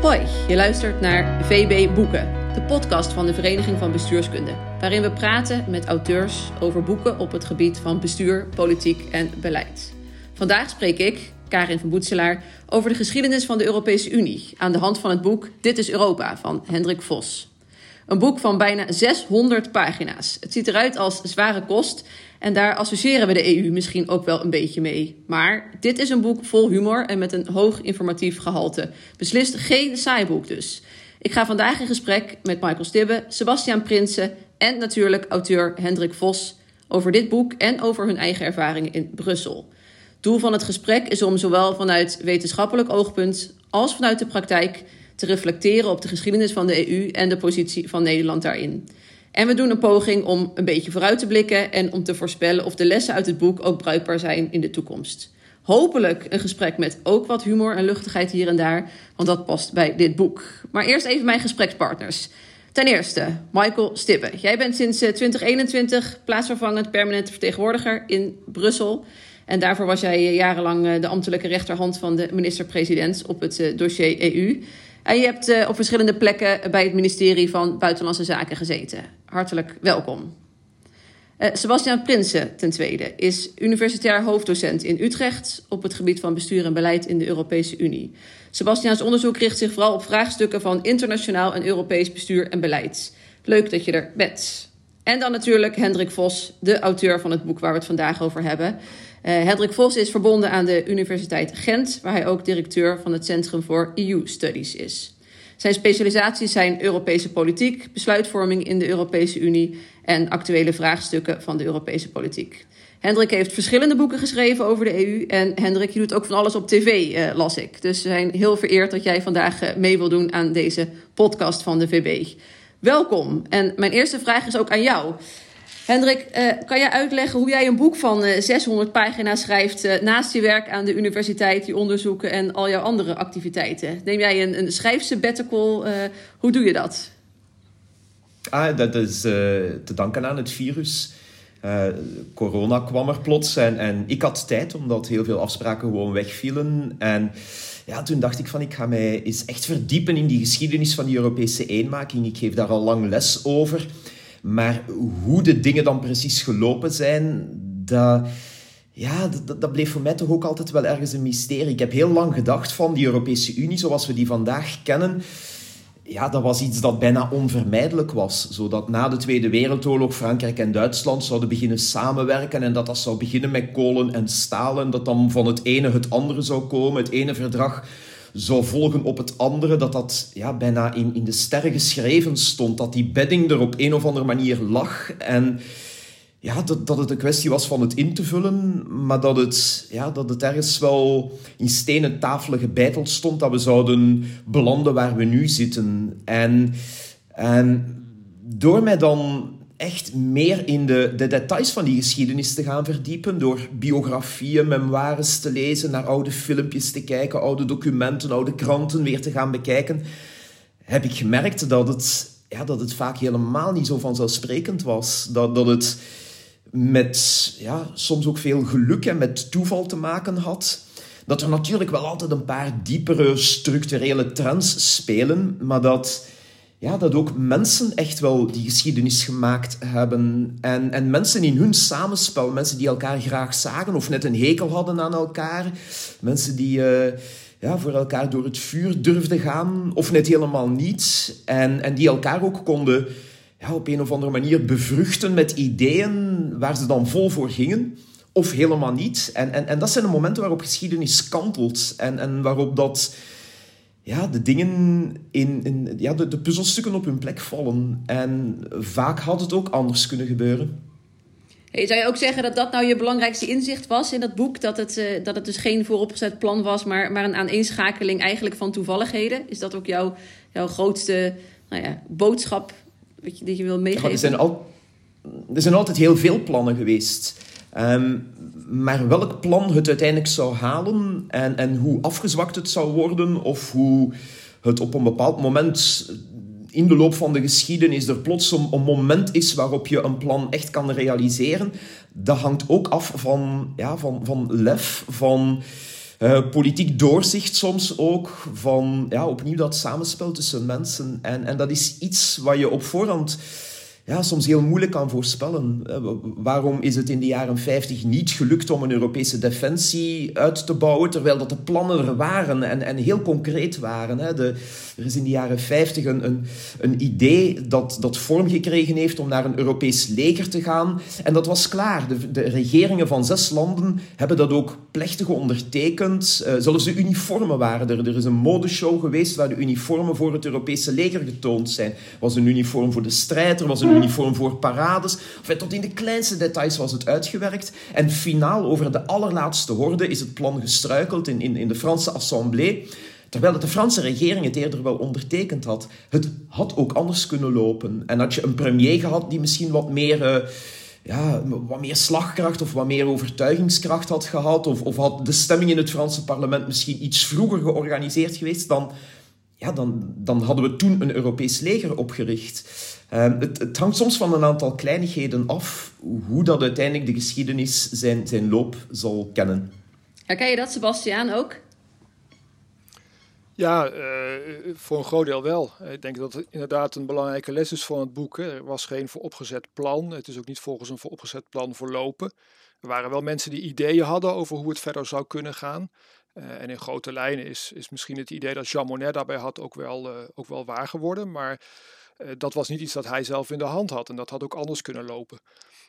Hoi, je luistert naar VB Boeken, de podcast van de Vereniging van Bestuurskunde, waarin we praten met auteurs over boeken op het gebied van bestuur, politiek en beleid. Vandaag spreek ik, Karin van Boetselaar, over de geschiedenis van de Europese Unie aan de hand van het boek Dit is Europa van Hendrik Vos. Een boek van bijna 600 pagina's. Het ziet eruit als zware kost en daar associëren we de EU misschien ook wel een beetje mee. Maar dit is een boek vol humor en met een hoog informatief gehalte. Beslist geen saai boek dus. Ik ga vandaag in gesprek met Michael Stibbe, Sebastian Prinsen en natuurlijk auteur Hendrik Vos over dit boek en over hun eigen ervaringen in Brussel. Doel van het gesprek is om zowel vanuit wetenschappelijk oogpunt als vanuit de praktijk te reflecteren op de geschiedenis van de EU en de positie van Nederland daarin. En we doen een poging om een beetje vooruit te blikken en om te voorspellen of de lessen uit het boek ook bruikbaar zijn in de toekomst. Hopelijk een gesprek met ook wat humor en luchtigheid hier en daar, want dat past bij dit boek. Maar eerst even mijn gesprekspartners. Ten eerste, Michael Stippe. Jij bent sinds 2021 plaatsvervangend permanente vertegenwoordiger in Brussel. En daarvoor was jij jarenlang de ambtelijke rechterhand van de minister-president op het dossier EU. En je hebt uh, op verschillende plekken bij het ministerie van Buitenlandse Zaken gezeten. Hartelijk welkom. Uh, Sebastian Prinsen, ten tweede, is universitair hoofddocent in Utrecht op het gebied van bestuur en beleid in de Europese Unie. Sebastians onderzoek richt zich vooral op vraagstukken van internationaal en Europees bestuur en beleid. Leuk dat je er bent. En dan natuurlijk Hendrik Vos, de auteur van het boek waar we het vandaag over hebben. Uh, Hendrik Vos is verbonden aan de Universiteit Gent, waar hij ook directeur van het Centrum voor EU Studies is. Zijn specialisaties zijn Europese politiek, besluitvorming in de Europese Unie en actuele vraagstukken van de Europese politiek. Hendrik heeft verschillende boeken geschreven over de EU. En Hendrik, je doet ook van alles op tv, uh, las ik. Dus we zijn heel vereerd dat jij vandaag uh, mee wil doen aan deze podcast van de VB. Welkom. En mijn eerste vraag is ook aan jou. Hendrik, uh, kan jij uitleggen hoe jij een boek van uh, 600 pagina's schrijft uh, naast je werk aan de universiteit, je onderzoeken en al jouw andere activiteiten? Neem jij een, een schrijfsabbatical? hoe doe je dat? Ah, dat is te danken aan het virus. corona kwam er plots en, en ik had tijd omdat heel veel afspraken gewoon wegvielen. En ja, toen dacht ik van ik ga mij eens echt verdiepen in die geschiedenis van die Europese eenmaking. Ik geef daar al lang les over. Maar hoe de dingen dan precies gelopen zijn, dat, ja, dat, dat, bleef voor mij toch ook altijd wel ergens een mysterie. Ik heb heel lang gedacht van die Europese Unie zoals we die vandaag kennen. Ja, dat was iets dat bijna onvermijdelijk was. Zodat na de Tweede Wereldoorlog Frankrijk en Duitsland zouden beginnen samenwerken en dat dat zou beginnen met kolen en stalen. Dat dan van het ene het andere zou komen. Het ene verdrag zou volgen op het andere, dat dat ja, bijna in, in de sterren geschreven stond, dat die bedding er op een of andere manier lag. En ja, dat, dat het een kwestie was van het in te vullen, maar dat het, ja, dat het ergens wel in stenen tafelen gebeiteld stond dat we zouden belanden waar we nu zitten. En, en door mij dan echt meer in de, de details van die geschiedenis te gaan verdiepen. Door biografieën, memoires te lezen, naar oude filmpjes te kijken, oude documenten, oude kranten weer te gaan bekijken. Heb ik gemerkt dat het, ja, dat het vaak helemaal niet zo vanzelfsprekend was. Dat, dat het met ja, soms ook veel geluk en met toeval te maken had. Dat er natuurlijk wel altijd een paar diepere structurele trends spelen, maar dat ja, dat ook mensen echt wel die geschiedenis gemaakt hebben. En, en mensen in hun samenspel, mensen die elkaar graag zagen of net een hekel hadden aan elkaar. Mensen die uh, ja, voor elkaar door het vuur durfden gaan of net helemaal niet. En, en die elkaar ook konden ja, op een of andere manier bevruchten met ideeën waar ze dan vol voor gingen. Of helemaal niet. En, en, en dat zijn de momenten waarop geschiedenis kantelt. En, en waarop dat ja, de dingen in, in ja, de, de puzzelstukken op hun plek vallen. En vaak had het ook anders kunnen gebeuren. Hey, zou je ook zeggen dat dat nou je belangrijkste inzicht was in dat boek? Dat het, uh, dat het dus geen vooropgezet plan was, maar, maar een aaneenschakeling eigenlijk van toevalligheden? Is dat ook jouw, jouw grootste nou ja, boodschap weet je, die je wil meegeven? Ja, er, zijn al, er zijn altijd heel veel plannen geweest. Um, maar welk plan het uiteindelijk zou halen en, en hoe afgezwakt het zou worden, of hoe het op een bepaald moment in de loop van de geschiedenis er plots een, een, moment is waarop je een plan echt kan realiseren, dat hangt ook af van, ja, van, van lef, van politiek doorzicht soms ook van ja, opnieuw dat samenspel tussen mensen. En, en dat is iets wat je op voorhand ja, soms heel moeilijk kan voorspellen. Waarom is het in de jaren 50 niet gelukt om een Europese defensie uit te bouwen, terwijl dat de plannen er waren en, en heel concreet waren? Hè? De, er is in de jaren 50 een, een, een idee dat, dat vorm gekregen heeft om naar een Europees leger te gaan. En dat was klaar. De, de regeringen van zes landen hebben dat ook plechtig ondertekend. Uh, zelfs de uniformen waren er. Er is een modeshow geweest waar de uniformen voor het Europese leger getoond zijn. Er was een uniform voor de strijd, er was een uniform voor parades. Enfin, tot in de kleinste details was het uitgewerkt. En finaal, over de allerlaatste horde, is het plan gestruikeld in, in, in de Franse Assemblée. Terwijl de Franse regering het eerder wel ondertekend had. Het had ook anders kunnen lopen. En had je een premier gehad die misschien wat meer... Uh, ja, wat meer slagkracht of wat meer overtuigingskracht had gehad, of, of had de stemming in het Franse parlement misschien iets vroeger georganiseerd geweest, dan, ja, dan, dan hadden we toen een Europees leger opgericht. Ehm, het, het, hangt soms van een aantal kleinigheden af hoe dat uiteindelijk de geschiedenis zijn, zijn loop zal kennen. Herken je dat, Sebastiaan, ook? Ja, uh, voor een groot deel wel. Ik denk dat het inderdaad een belangrijke les is van het boek. Hè. Er was geen vooropgezet plan. Het is ook niet volgens een vooropgezet plan verlopen. Er waren wel mensen die ideeën hadden over hoe het verder zou kunnen gaan. Uh, en in grote lijnen is, is misschien het idee dat Jean Monnet daarbij had ook wel, uh, ook wel waar geworden. Maar dat was niet iets dat hij zelf in de hand had. En dat had ook anders kunnen lopen.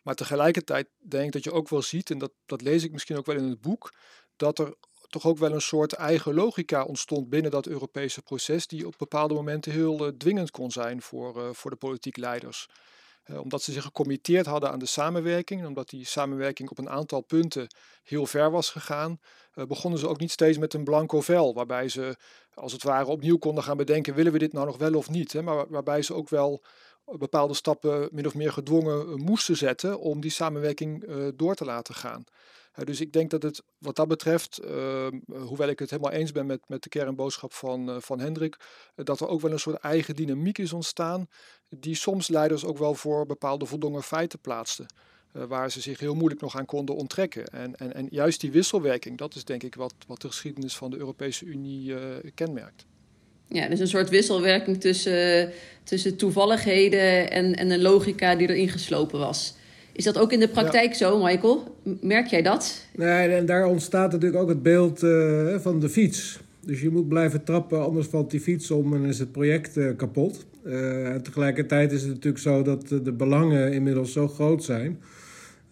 Maar tegelijkertijd denk ik dat je ook wel ziet, en dat, dat lees ik misschien ook wel in het boek, dat er toch ook wel een soort eigen logica ontstond binnen dat Europese proces, die op bepaalde momenten heel uh, dwingend kon zijn voor, uh, voor de politiek leiders. Omdat ze zich gecommitteerd hadden aan de samenwerking, en omdat die samenwerking op een aantal punten heel ver was gegaan, begonnen ze ook niet steeds met een blanco vel, waarbij ze als het ware opnieuw konden gaan bedenken, willen we dit nou nog wel of niet? Maar waarbij ze ook wel bepaalde stappen min of meer gedwongen moesten zetten om die samenwerking door te laten gaan dus ik denk dat het wat dat betreft, ehm, hoewel ik het helemaal eens ben met, met de kernboodschap van, van Hendrik, eh, dat er ook wel een soort eigen dynamiek is ontstaan, die soms leiders ook wel voor bepaalde voldongen feiten plaatsten. Uh, waar ze zich heel moeilijk nog aan konden onttrekken. En, en, en juist die wisselwerking, dat is denk ik wat, wat de geschiedenis van de Europese Unie kenmerkt. Ja, dus een soort wisselwerking tussen, tussen toevalligheden en, en een logica die erin geslopen was. Is dat ook in de praktijk zo, Michael? Merk jij dat? Nee, en daar ontstaat natuurlijk ook het beeld uh, van de fiets. Dus je moet blijven trappen, anders valt die fiets om en is het project uh, kapot. Uh, en tegelijkertijd is het natuurlijk zo dat de belangen inmiddels zo groot zijn.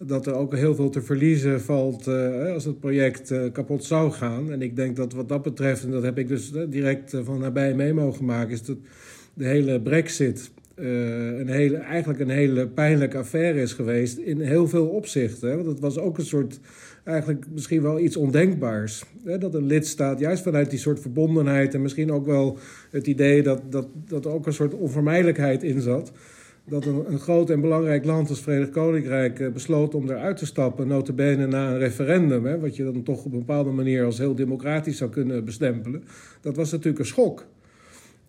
Dat er ook heel veel te verliezen valt als het project kapot zou gaan. En ik denk dat wat dat betreft, en dat heb ik dus direct van nabij mee mogen maken, is dat de hele Brexit een hele, eigenlijk een hele pijnlijke affaire is geweest in heel veel opzichten. Want het was ook een soort, eigenlijk misschien wel iets ondenkbaars. Hè? Dat een lidstaat, juist vanuit die soort verbondenheid en misschien ook wel het idee dat, dat, dat er ook een soort onvermijdelijkheid in zat. Dat een, groot en belangrijk land als Verenigd Koninkrijk uh, besloot om eruit te stappen, notabene na een referendum, hè, wat je dan toch op een bepaalde manier als heel democratisch zou kunnen bestempelen. Dat was natuurlijk een schok.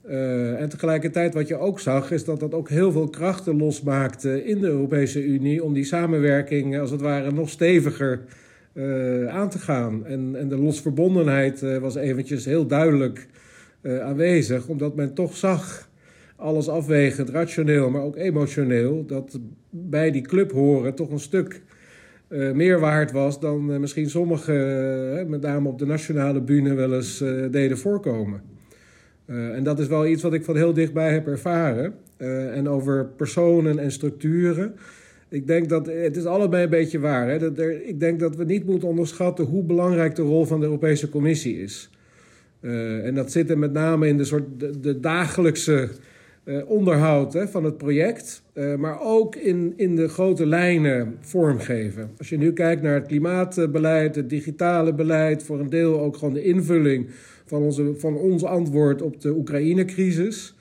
Uh, en tegelijkertijd wat je ook zag, is dat dat ook heel veel krachten losmaakte in de Europese Unie om die samenwerking als het ware nog steviger aan te gaan. En, en de losverbondenheid was eventjes heel duidelijk aanwezig, omdat men toch zag, alles afwegend, rationeel, maar ook emotioneel, dat bij die club horen toch een stuk meer waard was dan misschien sommigen, met name op de nationale bühne, wel eens deden voorkomen. En dat is wel iets wat ik van heel dichtbij heb ervaren. En over personen en structuren. Ik denk dat het is allebei een beetje waar. Hè? Dat ik denk dat we niet moeten onderschatten hoe belangrijk de rol van de Europese Commissie is. En dat zit er met name in de, soort, de dagelijkse onderhoud hè, van het project. maar ook in, in de grote lijnen vormgeven. Als je nu kijkt naar het klimaatbeleid, het digitale beleid, voor een deel ook gewoon de invulling van, onze, van ons antwoord op de Oekraïne-crisis.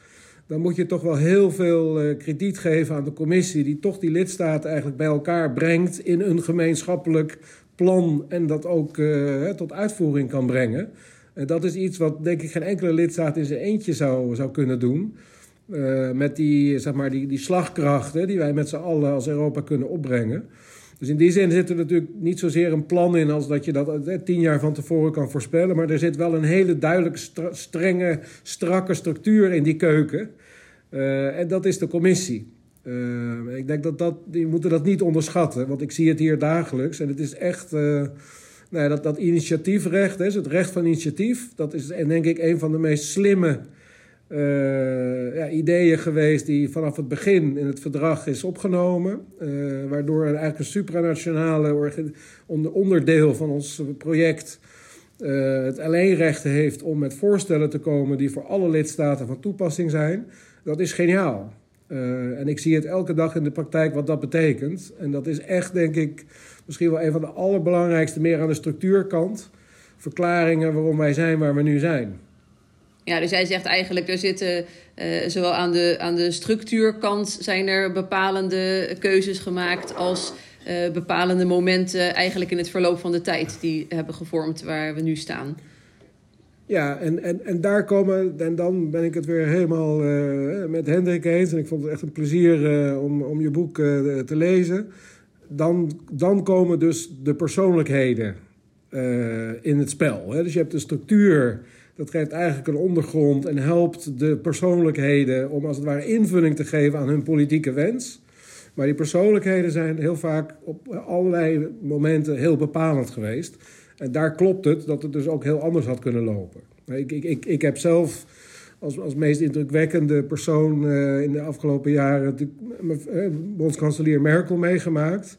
Dan moet je toch wel heel veel uh, krediet geven aan de commissie, die toch die lidstaten eigenlijk bij elkaar brengt in een gemeenschappelijk plan en dat ook tot uitvoering kan brengen. En dat is iets wat denk ik geen enkele lidstaat in zijn eentje zou, zou kunnen doen. Uh, met die, zeg maar, die, die slagkrachten die wij met z'n allen als Europa kunnen opbrengen. Dus in die zin zit er natuurlijk niet zozeer een plan in als dat je dat eh, tien jaar van tevoren kan voorspellen. Maar er zit wel een hele duidelijk strenge, strakke structuur in die keuken. Uh, en dat is de commissie. Ik denk dat dat, die moeten dat niet onderschatten, want ik zie het hier dagelijks. En het is echt, uh, nou dat, dat initiatiefrecht, hè, het recht van initiatief, dat is denk ik een van de meest slimme uh, ja, ideeën geweest die vanaf het begin in het verdrag is opgenomen. Uh, waardoor eigenlijk een supranationale onderdeel van ons project uh, het alleenrecht heeft om met voorstellen te komen die voor alle lidstaten van toepassing zijn. Dat is geniaal. en ik zie het elke dag in de praktijk wat dat betekent. En dat is echt, denk ik, misschien wel een van de allerbelangrijkste, meer aan de structuurkant. Verklaringen waarom wij zijn waar we nu zijn. Ja, dus jij zegt eigenlijk, er zitten uh, zowel aan de, aan de structuurkant zijn er bepalende keuzes gemaakt als uh, bepalende momenten eigenlijk in het verloop van de tijd die hebben gevormd waar we nu staan. Ja, en, en, en daar komen, en dan ben ik het weer helemaal uh, met Hendrik eens. En ik vond het echt een plezier om, om je boek te lezen. Dan, dan komen dus de persoonlijkheden in het spel. Hè? Dus je hebt de structuur dat geeft eigenlijk een ondergrond en helpt de persoonlijkheden om als het ware invulling te geven aan hun politieke wens. Maar die persoonlijkheden zijn heel vaak op allerlei momenten heel bepalend geweest. En daar klopt het dat het dus ook heel anders had kunnen lopen. Ik, ik, ik, ik heb zelf als, als meest indrukwekkende persoon uh, in de afgelopen jaren de, uh, bondskanselier Merkel meegemaakt.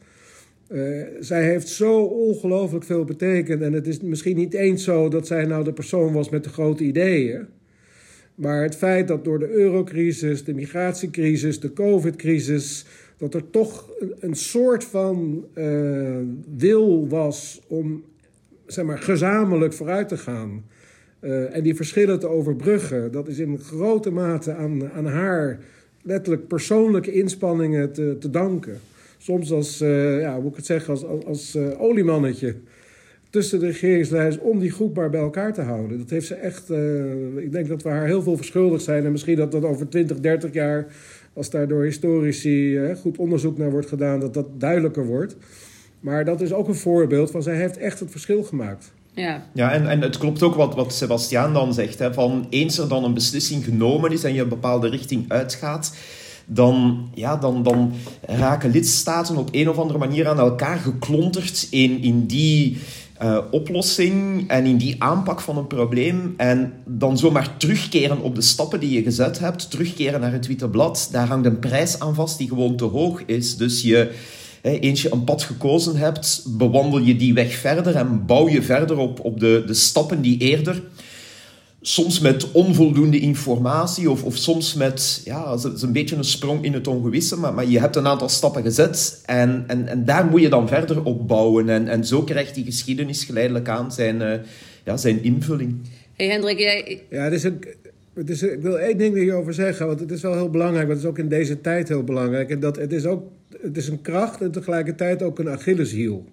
Uh, zij heeft zo ongelooflijk veel betekend. En het is misschien niet eens zo dat zij nou de persoon was met de grote ideeën. Maar het feit dat door de eurocrisis, de migratiecrisis, de covid-crisis... dat er toch een, soort van uh, wil was om zeg maar, gezamenlijk vooruit te gaan... Uh, en die verschillen te overbruggen... dat is in grote mate aan, aan haar letterlijk persoonlijke inspanningen te, te danken soms als, uh, ja, hoe moet ik het zeggen, als, als, als uh, oliemannetje tussen de regeringsleiders om die groep maar bij elkaar te houden. Dat heeft ze echt, uh, ik denk dat we haar heel veel verschuldigd zijn. En misschien dat dat over 20, 30 jaar, als daar door historici goed onderzoek naar wordt gedaan, dat dat duidelijker wordt. Maar dat is ook een voorbeeld van zij heeft echt het verschil gemaakt. Ja, ja en, en het klopt ook wat, wat Sebastiaan dan zegt. Hè, van eens er dan een beslissing genomen is en je een bepaalde richting uitgaat dan, ja, dan, dan raken lidstaten op een of andere manier aan elkaar geklonterd in, in die uh, oplossing en in die aanpak van een probleem. En dan zomaar terugkeren op de stappen die je gezet hebt, terugkeren naar het witte blad, daar hangt een prijs aan vast die gewoon te hoog is. Dus je, eens je een pad gekozen hebt, bewandel je die weg verder en bouw je verder op, op de, de stappen die eerder soms met onvoldoende informatie of, of soms met, ja, het is een beetje een sprong in het ongewisse, maar, maar je hebt een aantal stappen gezet en, en, en daar moet je dan verder op bouwen. En, en zo krijgt die geschiedenis geleidelijk aan zijn, uh, ja, zijn invulling. Hey Hendrik, jij... Ja, het is een, het is, ik wil één ding hierover zeggen, want het is wel heel belangrijk, want het is ook in deze tijd heel belangrijk. En dat het is ook het is een kracht en tegelijkertijd ook een Achilleshiel.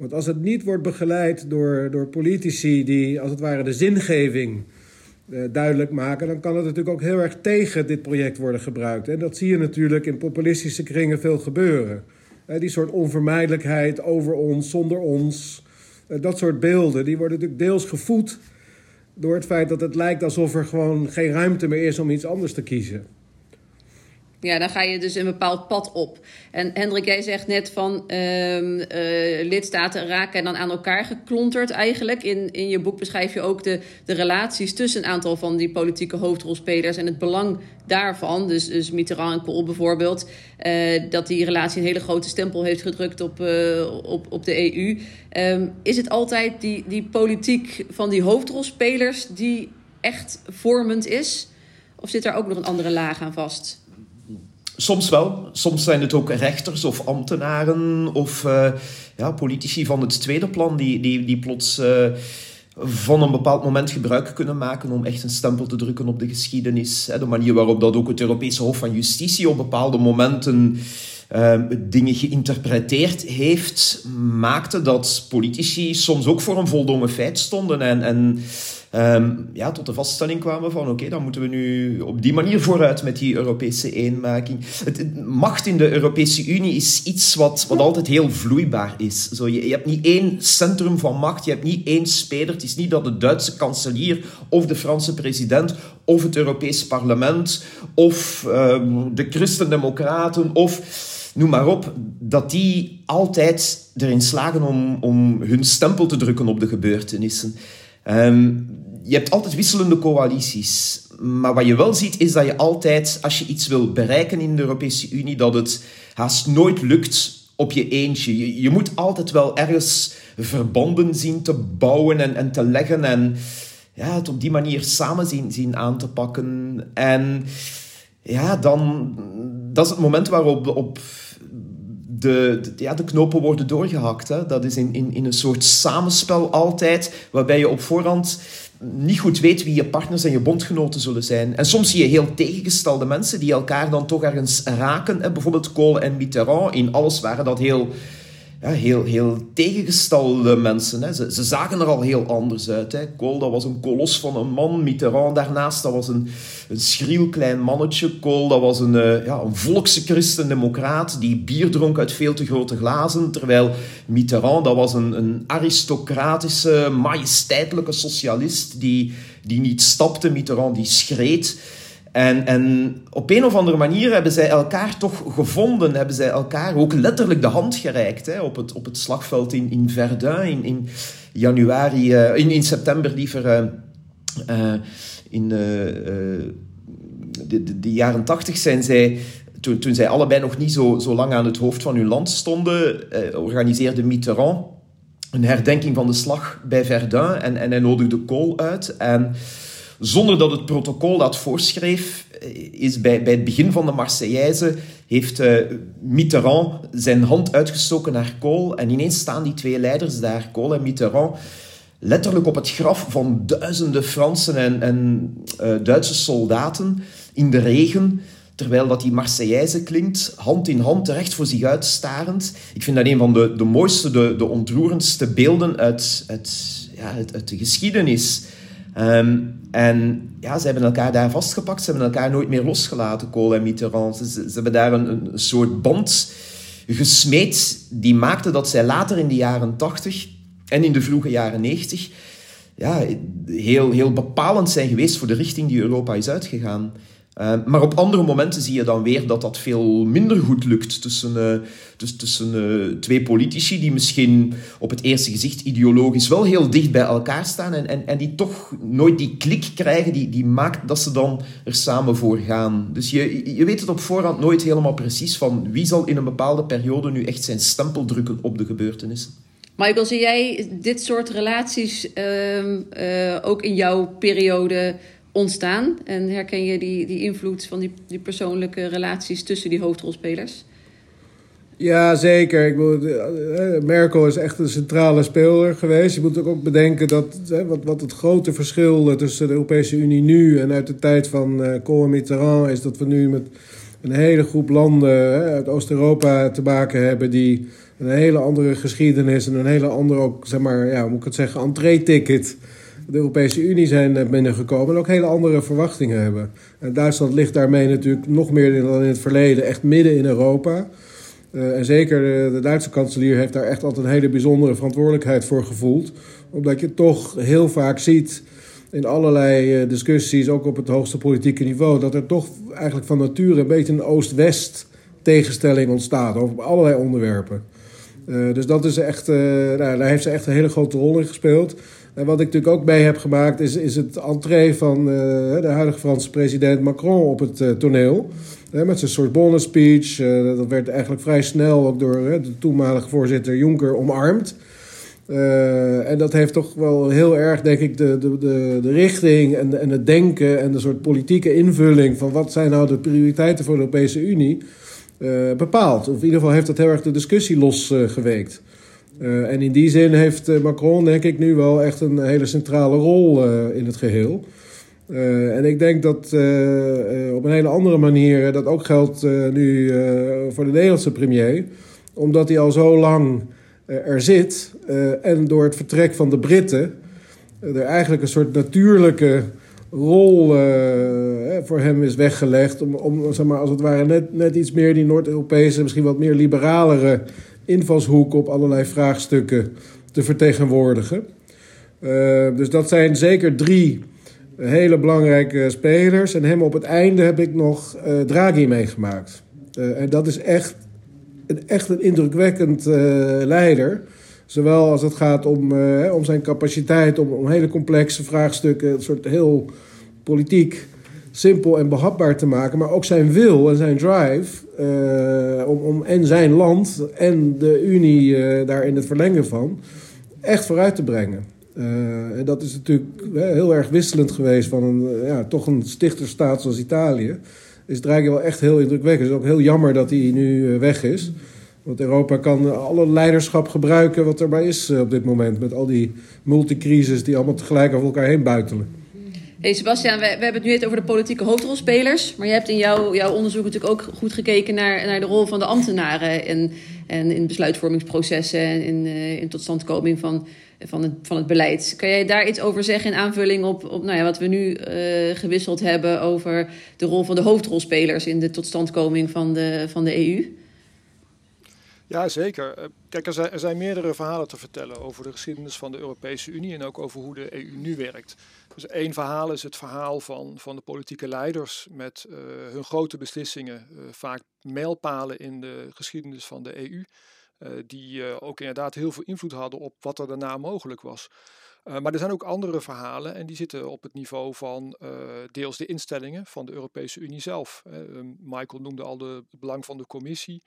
Want als het niet wordt begeleid door, door politici die als het ware de zingeving uh, duidelijk maken, dan kan het natuurlijk ook heel erg tegen dit project worden gebruikt. En dat zie je natuurlijk in populistische kringen veel gebeuren. die soort onvermijdelijkheid over ons, zonder ons, uh, dat soort beelden, die worden natuurlijk deels gevoed door het feit dat het lijkt alsof er gewoon geen ruimte meer is om iets anders te kiezen. Ja, dan ga je dus een bepaald pad op. En Hendrik, jij zegt net van uh, uh, lidstaten raken dan aan elkaar geklonterd eigenlijk. In, in je boek beschrijf je ook de, de relaties tussen een aantal van die politieke hoofdrolspelers en het belang daarvan. Dus, dus Mitterrand en Kool bijvoorbeeld. Uh, dat die relatie een hele grote stempel heeft gedrukt op, op, op de EU. Ehm, is het altijd die, die politiek van die hoofdrolspelers die echt vormend is? Of zit er ook nog een andere laag aan vast? Soms wel. Soms zijn het ook rechters of ambtenaren of uh, ja, politici van het tweede plan die, die, die plots uh, van een bepaald moment gebruik kunnen maken om echt een stempel te drukken op de geschiedenis. De manier waarop dat ook het Europese Hof van Justitie op bepaalde momenten uh, dingen geïnterpreteerd heeft, maakte dat politici soms ook voor een voldongen feit stonden en, en ehm, ja, tot de vaststelling kwamen van oké, dan moeten we nu op die manier vooruit met die Europese eenmaking. Het, macht in de Europese Unie is iets wat, wat altijd heel vloeibaar is. Zo, je, hebt niet één centrum van macht, je hebt niet één speler. Het is niet dat de Duitse kanselier of de Franse president of het Europese parlement of uh, de christendemocraten of noem maar op, dat die altijd erin slagen om, om hun stempel te drukken op de gebeurtenissen. Ehm, je hebt altijd wisselende coalities. Maar wat je wel ziet, is dat je altijd, als je iets wil bereiken in de Europese Unie, dat het haast nooit lukt op je eentje. Je, moet altijd wel ergens verbanden zien te bouwen en, en te leggen en ja, het op die manier samen zien, zien aan te pakken. En ja, dan, dat is het moment waarop op de, de, ja, de knopen worden doorgehakt. Hè. Dat is in, in, in een soort samenspel altijd, waarbij je op voorhand niet goed weet wie je partners en je bondgenoten zullen zijn. En soms zie je heel tegengestelde mensen die elkaar dan toch ergens raken. Hè. Bijvoorbeeld Kool en Mitterrand, in alles waren dat heel ja, heel, heel tegengestelde mensen. Hè. Ze, ze zagen er al heel anders uit. Hè. Kool, dat was een kolos van een man. Mitterrand daarnaast, dat was een, een schriel klein mannetje. Kool, dat was een, uh, ja, een volkse christendemocraat die bier dronk uit veel te grote glazen. Terwijl Mitterrand, dat was een, een aristocratische, majesteitelijke socialist die, die niet stapte. Mitterrand, die schreed. En, en op een of andere manier hebben zij elkaar toch gevonden, hebben zij elkaar ook letterlijk de hand gereikt hè, op, het, op het slagveld in, in Verdun in, in januari, uh, in, in september liever, uh, in de, de, de, jaren tachtig zijn zij, toen, toen zij allebei nog niet zo, zo lang aan het hoofd van hun land stonden, organiseerde Mitterrand een herdenking van de slag bij Verdun en, en hij nodigde Kool uit. En zonder dat het protocol dat voorschreef, eh, is bij, bij het begin van de Marseillaise, heeft uh, Mitterrand zijn hand uitgestoken naar Kool. En ineens staan die twee leiders daar, Kool en Mitterrand, letterlijk op het graf van duizenden Fransen en, en uh, Duitse soldaten in de regen terwijl dat die Marseillaise klinkt, hand in hand, recht voor zich uitstarend. Ik vind dat een van de, de mooiste, de, de ontroerendste beelden uit, uit, ja, uit, uit de geschiedenis. Um, en ja, ze hebben elkaar daar vastgepakt. Ze hebben elkaar nooit meer losgelaten, Kool en Mitterrand. Ze, ze, hebben daar een, een, soort band gesmeed die maakte dat zij later in de jaren 80 en in de vroege jaren 90 ja, heel, heel bepalend zijn geweest voor de richting die Europa is uitgegaan. Uh, maar op andere momenten zie je dan weer dat dat veel minder goed lukt tussen, uh, tussen, uh, twee politici die misschien op het eerste gezicht ideologisch wel heel dicht bij elkaar staan en, en, en die toch nooit die klik krijgen die, die maakt dat ze dan er samen voor gaan. Dus je, je weet het op voorhand nooit helemaal precies van wie zal in een bepaalde periode nu echt zijn stempel drukken op de gebeurtenissen. Michael, zie jij dit soort relaties ehm, ook in jouw periode ontstaan? En herken je die, die invloed van die, die persoonlijke relaties tussen die hoofdrolspelers? Ja, zeker. Ik bedoel, eh, Merkel is echt een centrale speler geweest. Je moet ook bedenken dat wat, wat het grote verschil tussen de Europese Unie nu en uit de tijd van uh, Mitterrand is dat we nu met een hele groep landen uit Oost-Europa te maken hebben die een hele andere geschiedenis en een hele andere ook, zeg maar, ja, hoe moet ik het zeggen, entree-ticket de Europese Unie zijn binnengekomen en ook hele andere verwachtingen hebben. En Duitsland ligt daarmee natuurlijk nog meer dan in het verleden echt midden in Europa. Uh, en zeker de, de, Duitse kanselier heeft daar echt altijd een hele bijzondere verantwoordelijkheid voor gevoeld. Omdat je toch heel vaak ziet in allerlei discussies, ook op het hoogste politieke niveau, dat er toch eigenlijk van nature een beetje een Oost-West tegenstelling ontstaat over allerlei onderwerpen. Dus dat is echt, nou, daar heeft ze echt een hele grote rol in gespeeld. En wat ik natuurlijk ook mee heb gemaakt is, is het entree van uh, de huidige Franse president Macron op het uh, toneel. Met zijn Sorbonne speech. dat werd eigenlijk vrij snel ook door de toenmalige voorzitter Juncker omarmd. en dat heeft toch wel heel erg, denk ik, de, de, de, de richting en, en het denken en de soort politieke invulling van wat zijn nou de prioriteiten voor de Europese Unie bepaald. Of in ieder geval heeft dat heel erg de discussie losgeweekt. Uh, en in die zin heeft uh, Macron, denk ik, nu wel echt een hele centrale rol uh, in het geheel. en ik denk dat op een hele andere manier dat ook geldt nu voor de Nederlandse premier. Omdat hij al zo lang er zit en door het vertrek van de Britten er eigenlijk een soort natuurlijke rol voor hem is weggelegd. Om, om zeg maar, als het ware net, net iets meer die Noord-Europese, misschien wat meer liberalere invalshoek op allerlei vraagstukken te vertegenwoordigen. Uh, dus dat zijn zeker drie hele belangrijke spelers. En hem op het einde heb ik nog uh, Draghi meegemaakt. Uh, en dat is echt een, echt een indrukwekkend leider. Zowel als het gaat om, om zijn capaciteit om, om hele complexe vraagstukken, een soort heel politiek simpel en behapbaar te maken, maar ook zijn wil en zijn drive uh, om, om en zijn land en de Unie uh, daar in het verlengen van echt vooruit te brengen. Uh, en dat is natuurlijk heel erg wisselend geweest van een, ja, toch een stichterstaat zoals Italië. Is Draghi wel echt heel indrukwekkend. Het is ook heel jammer dat hij nu weg is. Want Europa kan alle leiderschap gebruiken wat er maar is op dit moment. Met al die multicrisis die allemaal tegelijk over elkaar heen buitelen. Hey Sebastian, we, we, hebben het nu net over de politieke hoofdrolspelers. Maar je hebt in jouw, jouw onderzoek natuurlijk ook goed gekeken naar, naar de rol van de ambtenaren. En, en in besluitvormingsprocessen en in, uh, in totstandkoming van, van, het, van het beleid. Kan jij daar iets over zeggen in aanvulling op, op nou ja, wat we nu uh, gewisseld hebben over de rol van de hoofdrolspelers in de totstandkoming van de, van de EU? Ja, zeker. Eh, kijk, er zijn, er zijn, meerdere verhalen te vertellen over de geschiedenis van de Europese Unie en ook over hoe de EU nu werkt. Dus één verhaal is het verhaal van, van de politieke leiders met uh, hun grote beslissingen, uh, vaak mijlpalen in de geschiedenis van de EU, uh, die ook inderdaad heel veel invloed hadden op wat er daarna mogelijk was. maar er zijn ook andere verhalen en die zitten op het niveau van deels de instellingen van de Europese Unie zelf. Michael noemde al de, het belang van de commissie.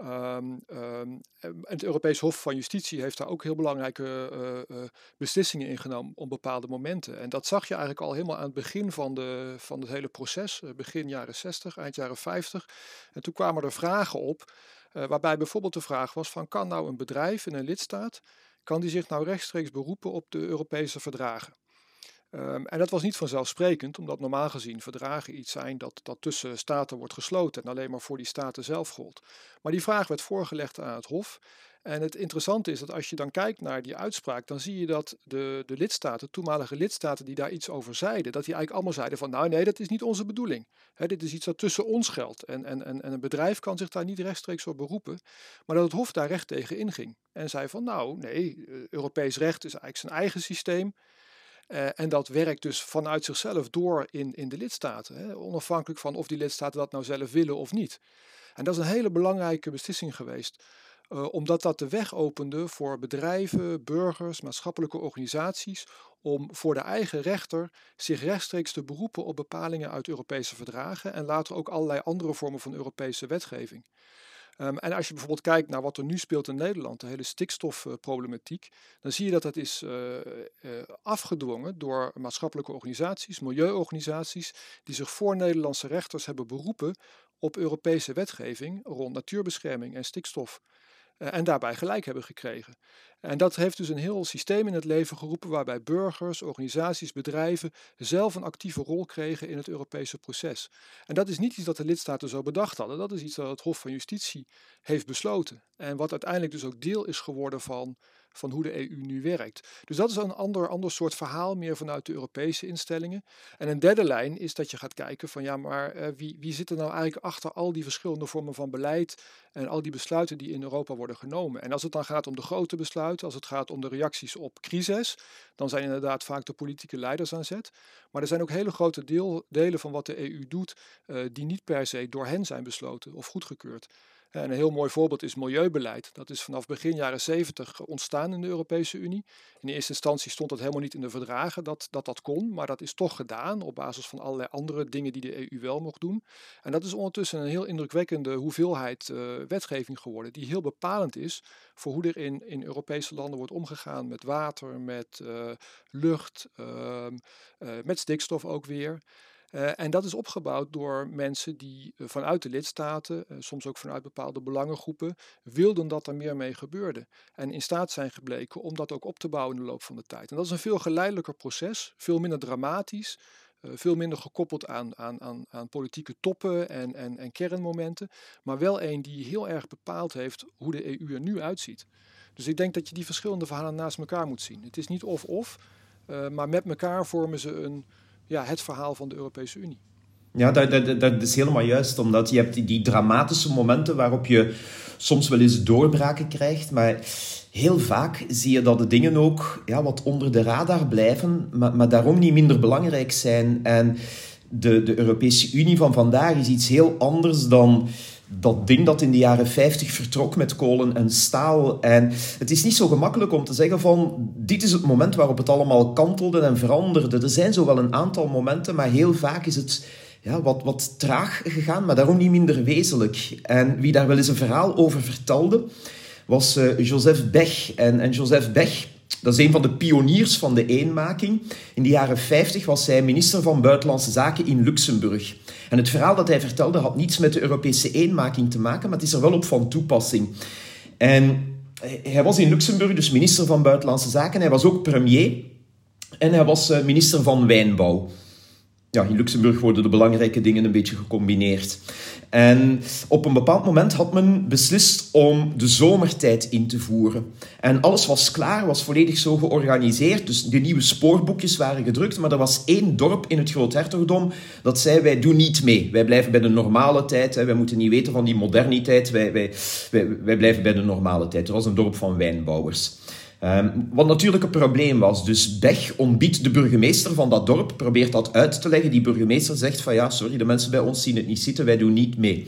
Um, um, het Europees Hof van Justitie heeft daar ook heel belangrijke uh, uh, beslissingen in genomen op bepaalde momenten. En dat zag je eigenlijk al helemaal aan het begin van, de, van het hele proces, uh, begin jaren 60, eind jaren 50. En toen kwamen er vragen op, waarbij bijvoorbeeld de vraag was van kan nou een bedrijf in een lidstaat, kan die zich nou rechtstreeks beroepen op de Europese verdragen? Um, en dat was niet vanzelfsprekend, omdat normaal gezien verdragen iets zijn dat, dat tussen staten wordt gesloten en alleen maar voor die staten zelf gold. Maar die vraag werd voorgelegd aan het Hof. En het interessante is dat als je dan kijkt naar die uitspraak, dan zie je dat de, de lidstaten, toenmalige lidstaten die daar iets over zeiden, dat die eigenlijk allemaal zeiden van nou nee, dat is niet onze bedoeling. Dit is iets dat tussen ons geldt. En, en, en, en een bedrijf kan zich daar niet rechtstreeks op beroepen. Maar dat het Hof daar recht tegen inging. En zei van nou nee, eh, Europees recht is eigenlijk zijn eigen systeem. Uh, en dat werkt dus vanuit zichzelf door in, in de lidstaten. Hè, onafhankelijk van of die lidstaten dat nou zelf willen of niet. En dat is een hele belangrijke beslissing geweest. Uh, omdat dat de weg opende voor bedrijven, burgers, maatschappelijke organisaties om voor de eigen rechter zich rechtstreeks te beroepen op bepalingen uit Europese verdragen en later ook allerlei andere vormen van Europese wetgeving. Um, en als je bijvoorbeeld kijkt naar wat er nu speelt in Nederland, de hele stikstofproblematiek, dan zie je dat dat is uh, uh, afgedwongen door maatschappelijke organisaties, milieuorganisaties, die zich voor Nederlandse rechters hebben beroepen op Europese wetgeving rond natuurbescherming en stikstof. Uh, en daarbij gelijk hebben gekregen. En dat heeft dus een heel systeem in het leven geroepen waarbij burgers, organisaties, bedrijven zelf een actieve rol kregen in het Europese proces. En dat is niet iets dat de lidstaten zo bedacht hadden, dat is iets dat het Hof van Justitie heeft besloten. En wat uiteindelijk dus ook deel is geworden van van hoe de EU nu werkt. Dus dat is een ander, ander soort verhaal, meer vanuit de Europese instellingen. En een derde lijn is dat je gaat kijken van ja, maar uh, wie, wie zit er nou eigenlijk achter al die verschillende vormen van beleid en al die besluiten die in Europa worden genomen. En als het dan gaat om de grote besluiten, als het gaat om de reacties op crisis, dan zijn inderdaad vaak de politieke leiders aan zet. Maar er zijn ook hele grote deel, delen van wat de EU doet, uh, die niet per se door hen zijn besloten of goedgekeurd. En een heel mooi voorbeeld is milieubeleid. Dat is vanaf begin jaren 70 ontstaan in de Europese Unie. In eerste instantie stond dat helemaal niet in de verdragen dat, dat dat kon, maar dat is toch gedaan op basis van allerlei andere dingen die de EU wel mocht doen. En dat is ondertussen een heel indrukwekkende hoeveelheid uh, wetgeving geworden, die heel bepalend is voor hoe er in, in Europese landen wordt omgegaan met water, met uh, lucht, uh, met stikstof ook weer. Uh, en dat is opgebouwd door mensen die uh, vanuit de lidstaten, uh, soms ook vanuit bepaalde belangengroepen, wilden dat er meer mee gebeurde. En in staat zijn gebleken om dat ook op te bouwen in de loop van de tijd. En dat is een veel geleidelijker proces, veel minder dramatisch. veel minder gekoppeld aan, aan, aan, aan politieke toppen en, en, en kernmomenten, maar wel een die heel erg bepaald heeft hoe de EU er nu uitziet. Dus ik denk dat je die verschillende verhalen naast elkaar moet zien. Het is niet of-of, maar met elkaar vormen ze een, ja, het verhaal van de Europese Unie. Ja, dat, dat, dat is helemaal juist. Omdat je hebt die, dramatische momenten waarop je soms wel eens doorbraken krijgt. Maar heel vaak zie je dat de dingen ook ja, wat onder de radar blijven, maar, maar daarom niet minder belangrijk zijn. En de, de Europese Unie van vandaag is iets heel anders dan dat ding dat in de jaren 50 vertrok met kolen en staal. En het is niet zo gemakkelijk om te zeggen van dit is het moment waarop het allemaal kantelde en veranderde. Er zijn zo wel een aantal momenten, maar heel vaak is het ja, wat, wat traag gegaan, maar daarom niet minder wezenlijk. En wie daar wel eens een verhaal over vertelde, was uh, Joseph Bech. En, en Joseph Bech, dat is een van de pioniers van de eenmaking. In de jaren 50 was hij minister van Buitenlandse Zaken in Luxemburg. En het verhaal dat hij vertelde had niets met de Europese eenmaking te maken, maar het is er wel op van toepassing. En hij was in Luxemburg dus minister van Buitenlandse Zaken. Hij was ook premier. En hij was eh, minister van Wijnbouw ja, in Luxemburg worden de belangrijke dingen een beetje gecombineerd. En op een bepaald moment had men beslist om de zomertijd in te voeren. En alles was klaar, was volledig zo georganiseerd. Dus de nieuwe spoorboekjes waren gedrukt, maar er was één dorp in het Groothertogdom dat zei: Wij doen niet mee. Wij blijven bij de normale tijd. Hè. Wij moeten niet weten van die moderniteit. Wij, wij, wij, wij blijven bij de normale tijd. Er was een dorp van wijnbouwers. Um, wat natuurlijk een probleem was. Dus Bech ontbiedt de burgemeester van dat dorp, probeert dat uit te leggen. Die burgemeester zegt van ja, sorry, de mensen bij ons zien het niet zitten, wij doen niet mee.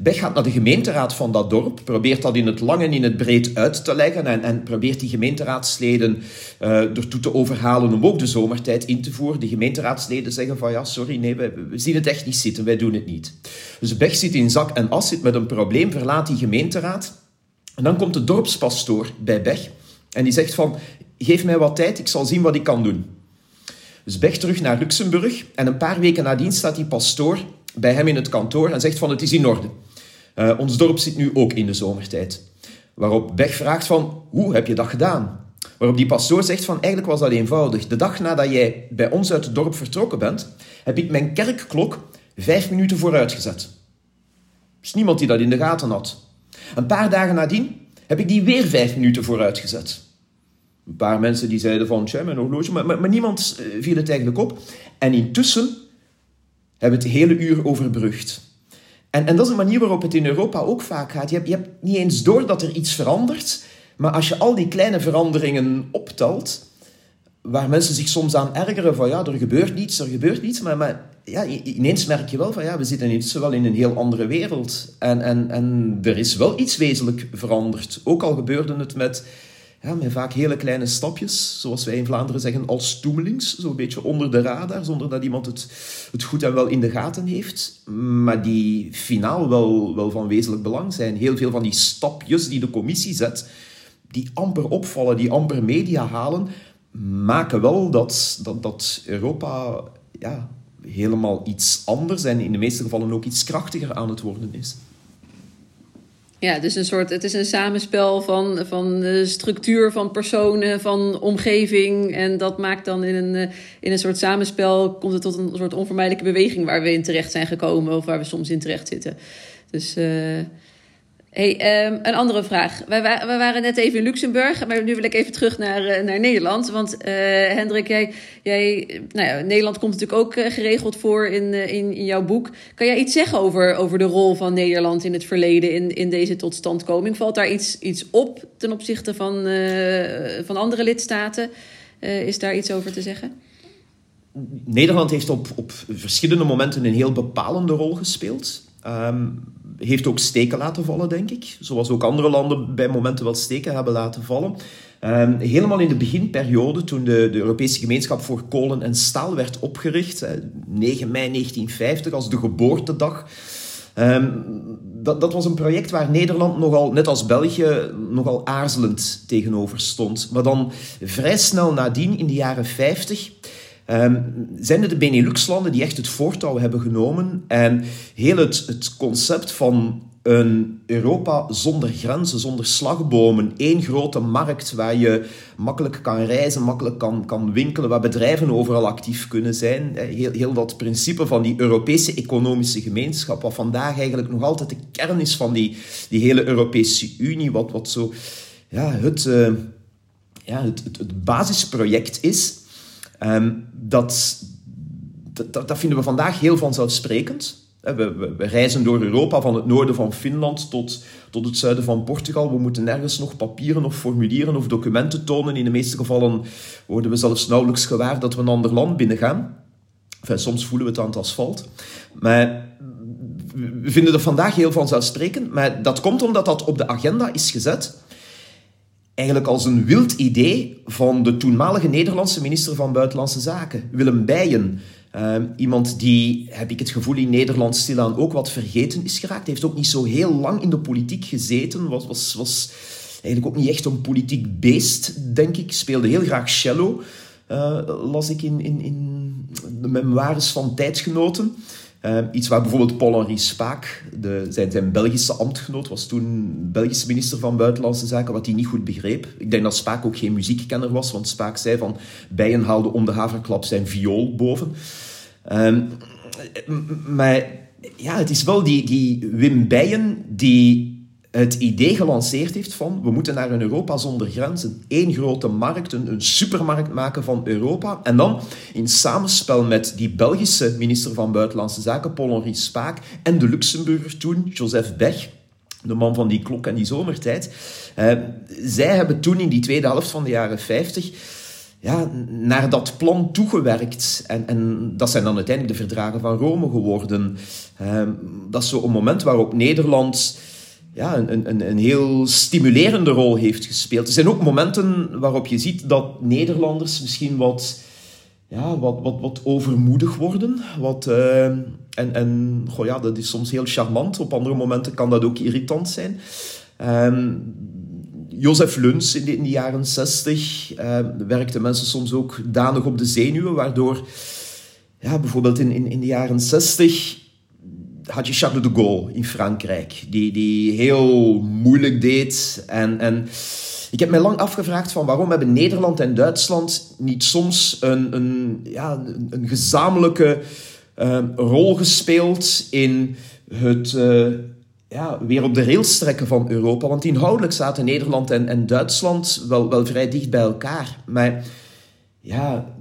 Bech gaat naar de gemeenteraad van dat dorp, probeert dat in het lang en in het breed uit te leggen en, en probeert die gemeenteraadsleden uh, ertoe te overhalen om ook de zomertijd in te voeren. De gemeenteraadsleden zeggen van ja, sorry, nee, we, zien het echt niet zitten, wij doen het niet. Dus Bech zit in zak en as, zit met een probleem, verlaat die gemeenteraad. En dan komt de dorpspastoor bij Bech en die zegt van, geef mij wat tijd, ik zal zien wat ik kan doen. Dus Bech terug naar Luxemburg en een paar weken nadien staat die pastoor bij hem in het kantoor en zegt van, het is in orde. Uh, ons dorp zit nu ook in de zomertijd. Waarop Bech vraagt van, hoe heb je dat gedaan? Waarop die pastoor zegt van, eigenlijk was dat eenvoudig. De dag nadat jij bij ons uit het dorp vertrokken bent, heb ik mijn kerkklok vijf minuten vooruit gezet. Er is niemand die dat in de gaten had. Een paar dagen nadien heb ik die weer vijf minuten vooruitgezet. Een paar mensen die zeiden van, tja, mijn horloge, maar, maar, maar niemand eh, viel het eigenlijk op. En intussen hebben we het hele uur overbrugd. En, en dat is een manier waarop het in Europa ook vaak gaat. Je hebt, je hebt niet eens door dat er iets verandert, maar als je al die kleine veranderingen optelt, waar mensen zich soms aan ergeren van ja, er gebeurt niets, er gebeurt niets, maar, maar ja, ineens merk je wel van ja, we zitten intussen wel in een heel andere wereld. En, en, en er is wel iets wezenlijk veranderd. Ook al gebeurde het met, ja, met vaak hele kleine stapjes, zoals wij in Vlaanderen zeggen, als stoemelings, zo'n beetje onder de radar, zonder dat iemand het, het goed en wel in de gaten heeft. Maar die finaal wel, wel van wezenlijk belang zijn. Heel veel van die stapjes die de commissie zet, die amper opvallen, die amper media halen, maken wel dat, dat, dat Europa ja, helemaal iets anders en in de meeste gevallen ook iets krachtiger aan het worden is. Ja, dus een soort, het is een samenspel van, van de structuur van personen, van omgeving. En dat maakt dan in een, eh, in een soort samenspel, komt het tot een soort onvermijdelijke beweging waar we in terecht zijn gekomen of waar we soms in terecht zitten. Dus uh, Hey, um, een andere vraag. Wij, waren net even in Luxemburg, maar nu wil ik even terug naar, uh, naar Nederland. Want uh, Hendrik, jij, jij, nou ja, Nederland komt natuurlijk ook uh, geregeld voor in, in, in jouw boek. Kan jij iets zeggen over, over de rol van Nederland in het verleden in, in deze totstandkoming? Valt daar iets, iets op ten opzichte van, van andere lidstaten? is daar iets over te zeggen? Nederland heeft op, op verschillende momenten een heel bepalende rol gespeeld. Um, heeft ook steken laten vallen, denk ik. Zoals ook andere landen bij momenten wel steken hebben laten vallen. Um, helemaal in de beginperiode, toen de, de, Europese Gemeenschap voor Kolen en Staal werd opgericht, 9 mei 1950 als de geboortedag. Um, dat, dat was een project waar Nederland nogal, net als België, nogal aarzelend tegenover stond. Maar dan vrij snel nadien, in de jaren 50, Um, zijn het de Benelux-landen die echt het voortouw hebben genomen en heel het, het concept van een Europa zonder grenzen, zonder slagbomen, één grote markt waar je makkelijk kan reizen, makkelijk kan, kan winkelen, waar bedrijven overal actief kunnen zijn. Heel, heel dat principe van die Europese economische gemeenschap, wat vandaag eigenlijk nog altijd de kern is van die, die hele Europese Unie, wat, wat zo ja, het, uh, ja, het, het basisproject is. Ehm, dat, dat, dat vinden we vandaag heel vanzelfsprekend. We, we, reizen door Europa van het noorden van Finland tot, tot het zuiden van Portugal. We moeten nergens nog papieren of formulieren of documenten tonen. In de meeste gevallen worden we zelfs nauwelijks gewaar dat we een ander land binnengaan. Enfin, soms voelen we het aan het asfalt. Maar we vinden het vandaag heel vanzelfsprekend. Maar dat komt omdat dat op de agenda is gezet. Eigenlijk als een wild idee van de toenmalige Nederlandse minister van Buitenlandse Zaken, Willem Bijen. Ehm, iemand die, heb ik het gevoel, in Nederland stilaan ook wat vergeten is geraakt. Hij heeft ook niet zo heel lang in de politiek gezeten. Was, was, was eigenlijk ook niet echt een politiek beest, denk ik. Speelde heel graag cello, uh, las ik in, in, in de memoires van tijdgenoten. Uh, iets waar bijvoorbeeld Paul-Henri Spaak, de, zijn, Belgische ambtgenoot, was toen Belgische minister van Buitenlandse Zaken, wat hij niet goed begreep. Ik denk dat Spaak ook geen muziekkenner was, want Spaak zei van Bijen haalde om de haverklap zijn viool boven. Uh, maar ja, het is wel die, die Wim Bijen die het idee gelanceerd heeft van we moeten naar een Europa zonder grenzen. Eén grote markt, een, supermarkt maken van Europa. En dan in samenspel met die Belgische minister van Buitenlandse Zaken, Paul-Henri Spaak, en de Luxemburger toen, Joseph Bech, de man van die klok en die zomertijd. Eh, zij hebben toen in die tweede helft van de jaren 50 ja, naar dat plan toegewerkt. En, en dat zijn dan uiteindelijk de verdragen van Rome geworden. Eh, dat is zo een moment waarop Nederland ja, een, een, een heel stimulerende rol heeft gespeeld. Er zijn ook momenten waarop je ziet dat Nederlanders misschien wat, ja, wat, wat, wat overmoedig worden. Wat, uh, en en goh, ja, dat is soms heel charmant. Op andere momenten kan dat ook irritant zijn. Uh, Jozef Luns in de, in de jaren 60 uh, werkte mensen soms ook danig op de zenuwen, waardoor ja, bijvoorbeeld in, in, in de jaren 60 had je Charles de Gaulle in Frankrijk, die, die heel moeilijk deed. En, en ik heb mij lang afgevraagd van waarom hebben Nederland en Duitsland niet soms een, een, ja, een, gezamenlijke uh, rol gespeeld in het uh, ja, weer op de rails trekken van Europa. Want inhoudelijk zaten Nederland en, en Duitsland wel, wel vrij dicht bij elkaar. Maar ja,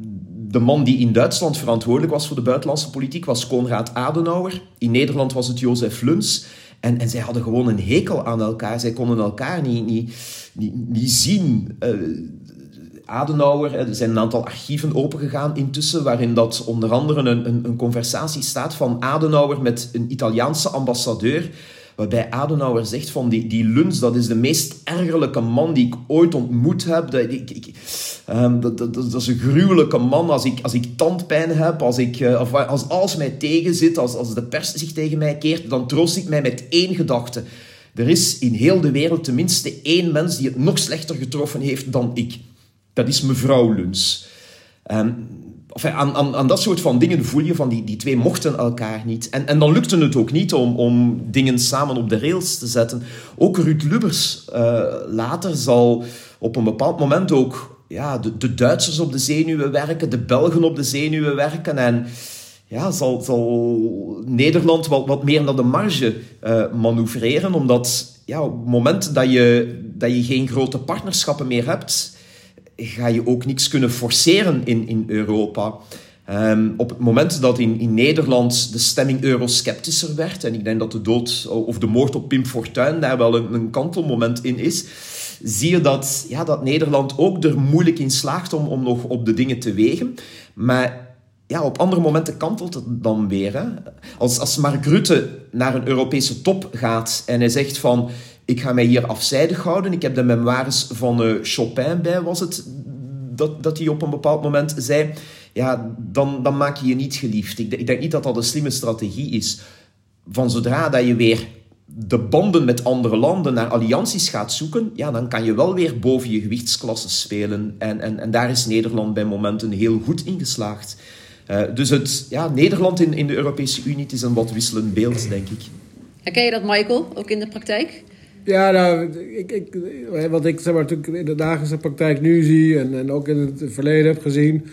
de man die in Duitsland verantwoordelijk was voor de buitenlandse politiek was Konrad Adenauer. In Nederland was het Jozef Luns. En, en zij hadden gewoon een hekel aan elkaar. Zij konden elkaar niet, niet, niet, zien. Uh, Adenauer, er zijn een aantal archieven opengegaan intussen, waarin dat onder andere een, een, een conversatie staat van Adenauer met een Italiaanse ambassadeur waarbij Adenauer zegt van die, die Luns, dat is de meest ergerlijke man die ik ooit ontmoet heb. Dat, ik, um, dat, dat, dat, is een gruwelijke man. Als ik, als ik tandpijn heb, als, ik, uh, als alles mij tegenzit, als, als de pers zich tegen mij keert, dan troost ik mij met één gedachte. Er is in heel de wereld tenminste één mens die het nog slechter getroffen heeft dan ik. Dat is mevrouw Luns. Um, aan, aan, aan, dat soort van dingen voel je van die, die twee mochten elkaar niet. En, en dan lukte het ook niet om, om dingen samen op de rails te zetten. Ook Ruud Lubbers uh, later zal op een bepaald moment ook ja, de, de Duitsers op de zenuwen werken, de Belgen op de zenuwen werken. En ja, zal, zal Nederland wat, wat meer naar de marge uh, manoeuvreren. Omdat ja, op het moment dat je, dat je geen grote partnerschappen meer hebt ga je ook niks kunnen forceren in, in Europa. Um, op het moment dat in, in Nederland de stemming eurosceptischer werd, en ik denk dat de dood of de moord op Pim Fortuyn daar wel een, een kantelmoment in is, zie je dat, ja, dat Nederland ook er moeilijk in slaagt om, om nog op de dingen te wegen. Maar ja, op andere momenten kantelt het dan weer. Als, als Mark Rutte naar een Europese top gaat en hij zegt van ik ga mij hier afzijdig houden. Ik heb de memoires van uh, Chopin bij, was het, dat, dat hij op een bepaald moment zei. Ja, dan, dan maak je je niet geliefd. Ik, ik denk niet dat dat een slimme strategie is. Van zodra dat je weer de banden met andere landen naar allianties gaat zoeken, ja, dan kan je wel weer boven je gewichtsklasse spelen. En, en, en daar is Nederland bij momenten heel goed in geslaagd. Uh, dus het, ja, Nederland in, in de Europese Unie is een wat wisselend beeld, denk ik. Herken je dat, Michael, ook in de praktijk? Ja, nou, ik, ik, wat ik zeg maar, natuurlijk in de dagelijkse praktijk nu zie en, en ook in het verleden heb gezien,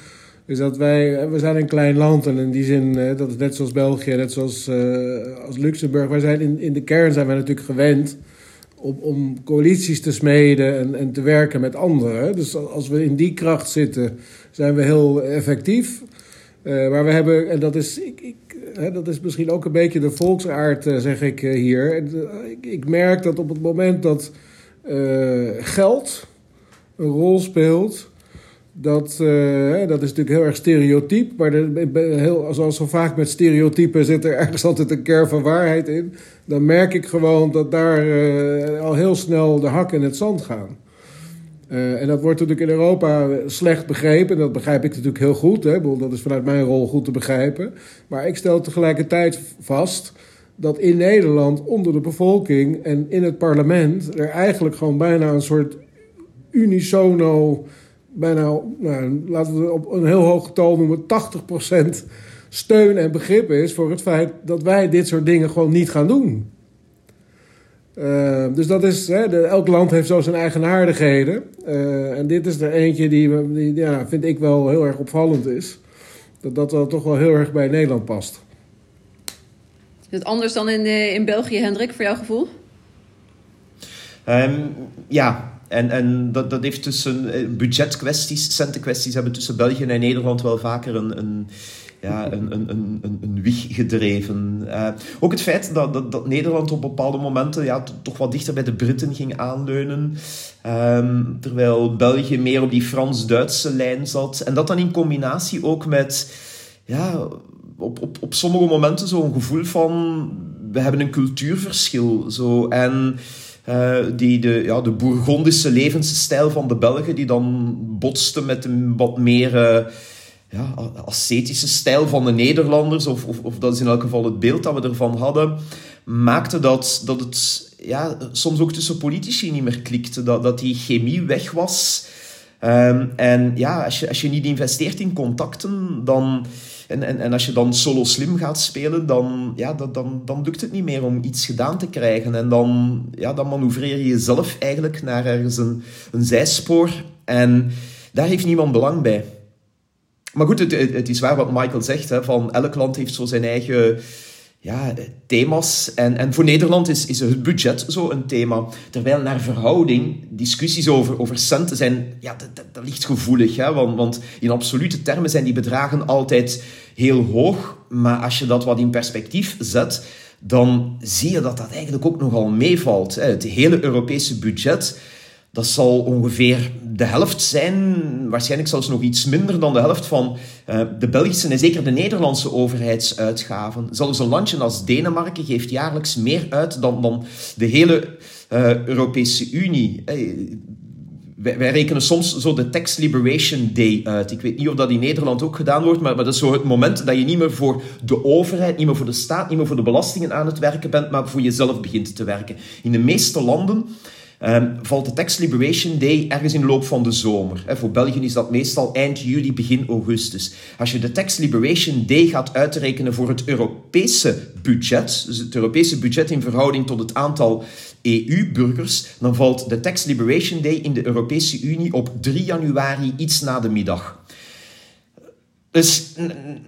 is dat wij, we zijn een klein land en in die zin, dat is net zoals België, net zoals als Luxemburg, wij zijn in, in de kern zijn wij natuurlijk gewend om, om coalities te smeden en, en te werken met anderen. Dus als we in die kracht zitten, zijn we heel effectief. Uh, maar we hebben, en dat is, ik, hè, dat is misschien ook een beetje de volksaard, uh, zeg ik uh, hier. Ik, ik, merk dat op het moment dat geld een rol speelt, dat, dat is natuurlijk heel erg stereotyp. Maar heel, zo vaak met stereotypen zit er ergens altijd een kern van waarheid in. Dan merk ik gewoon dat daar al heel snel de hakken in het zand gaan. Uh, en dat wordt natuurlijk in Europa slecht begrepen. Dat begrijp ik natuurlijk heel goed. Hè? Dat is vanuit mijn rol goed te begrijpen. Maar ik stel tegelijkertijd vast dat in Nederland onder de bevolking en in het parlement er eigenlijk gewoon bijna een soort unisono, bijna, nou, laten we op een heel hoog getal noemen, 80% steun en begrip is voor het feit dat wij dit soort dingen gewoon niet gaan doen. Uh, dus dat is, hè, de, elk land heeft zo zijn eigenaardigheden. Uh, en dit is er eentje die, die ja, vind ik wel heel erg opvallend is. Dat dat wel toch wel heel erg bij Nederland past. Is het anders dan in, uh, in België, Hendrik, voor jouw gevoel? Um, ja, en, en dat, dat heeft tussen budgetkwesties, centenkwesties hebben tussen België en Nederland wel vaker een, een ja, een, een, een, een, wieg gedreven. Uh, ook het feit dat, dat, dat, Nederland op bepaalde momenten ja, toch wat dichter bij de Britten ging aanleunen. Um, terwijl België meer op die Frans-Duitse lijn zat. En dat dan in combinatie ook met ja, op, op, op sommige momenten zo'n gevoel van we hebben een cultuurverschil. Zo. En uh, die de, ja, de Bourgondische levensstijl van de Belgen, die dan botste met een wat meer. Uh, ja, ascetische stijl van de Nederlanders, of, of, of, dat is in elk geval het beeld dat we ervan hadden, maakte dat, dat het ja, soms ook tussen politici niet meer klikte, dat, dat die chemie weg was. Um, en ja, als je, als je niet investeert in contacten, dan, en, en, en als je dan solo slim gaat spelen, dan, ja, dat, dan, dan lukt het niet meer om iets gedaan te krijgen. En dan, ja, dan manoeuvreer je jezelf eigenlijk naar ergens een, een zijspoor. En daar heeft niemand belang bij. Maar goed, het, is waar wat Michael zegt. Van elk land heeft zo zijn eigen ja, thema's. En, en voor Nederland is, is het budget zo een thema. Terwijl naar verhouding discussies over, over centen zijn... Ja, dat, dat, ligt gevoelig. Hè, want, want in absolute termen zijn die bedragen altijd heel hoog. Maar als je dat wat in perspectief zet... dan zie je dat dat eigenlijk ook nogal meevalt. Hè. Het hele Europese budget dat zal ongeveer de helft zijn, waarschijnlijk zelfs nog iets minder dan de helft van uh, de Belgische en zeker de Nederlandse overheidsuitgaven. Zelfs een landje als Denemarken geeft jaarlijks meer uit dan, dan de hele uh, Europese Unie. Hey, wij, wij, rekenen soms zo de Tax Liberation Day uit. Ik weet niet of dat in Nederland ook gedaan wordt, maar, maar dat is zo het moment dat je niet meer voor de overheid, niet meer voor de staat, niet meer voor de belastingen aan het werken bent, maar voor jezelf begint te werken. In de meeste landen Um, valt de Tax Liberation Day ergens in de loop van de zomer. Voor België is dat meestal eind juli, begin augustus. Als je de Tax Liberation Day gaat uitrekenen voor het Europese budget, dus het Europese budget in verhouding tot het aantal EU-burgers, dan valt de Tax Liberation Day in de Europese Unie op 3 januari iets na de middag. Dus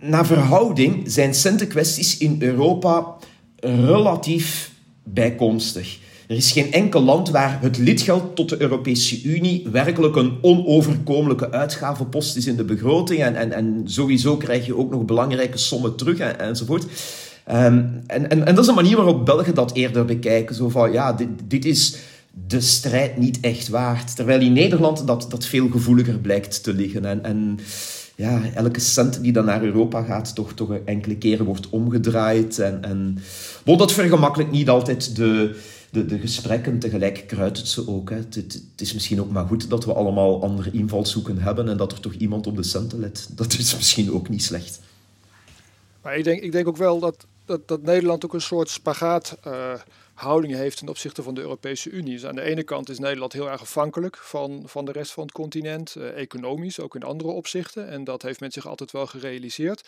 naar verhouding zijn centenkwesties in Europa relatief bijkomstig. Er is geen enkel land waar het lidgeld tot de Europese Unie werkelijk een onoverkomelijke uitgavenpost is in de begroting. En, en, en sowieso krijg je ook nog belangrijke sommen terug en, enzovoort. Um, en, en, en dat is een manier waarop Belgen dat eerder bekijken. Zo van, ja, dit, dit is de strijd niet echt waard. Terwijl in Nederland dat, dat veel gevoeliger blijkt te liggen. En, en ja, elke cent die dan naar Europa gaat, toch, toch enkele keren wordt omgedraaid. En, en dat vergemakkelijkt niet altijd de, de, de gesprekken, tegelijk kruidt ze ook. Hè. Het, het, is misschien ook maar goed dat we allemaal andere invalshoeken hebben en dat er toch iemand op de centen let. Dat is misschien ook niet slecht. Maar ik denk, ik denk ook wel dat, dat, dat Nederland ook een soort spagaat uh, houding heeft ten opzichte van de Europese Unie. Dus aan de ene kant is Nederland heel erg afhankelijk van, van de rest van het continent, uh, economisch, ook in andere opzichten. En dat heeft men zich altijd wel gerealiseerd.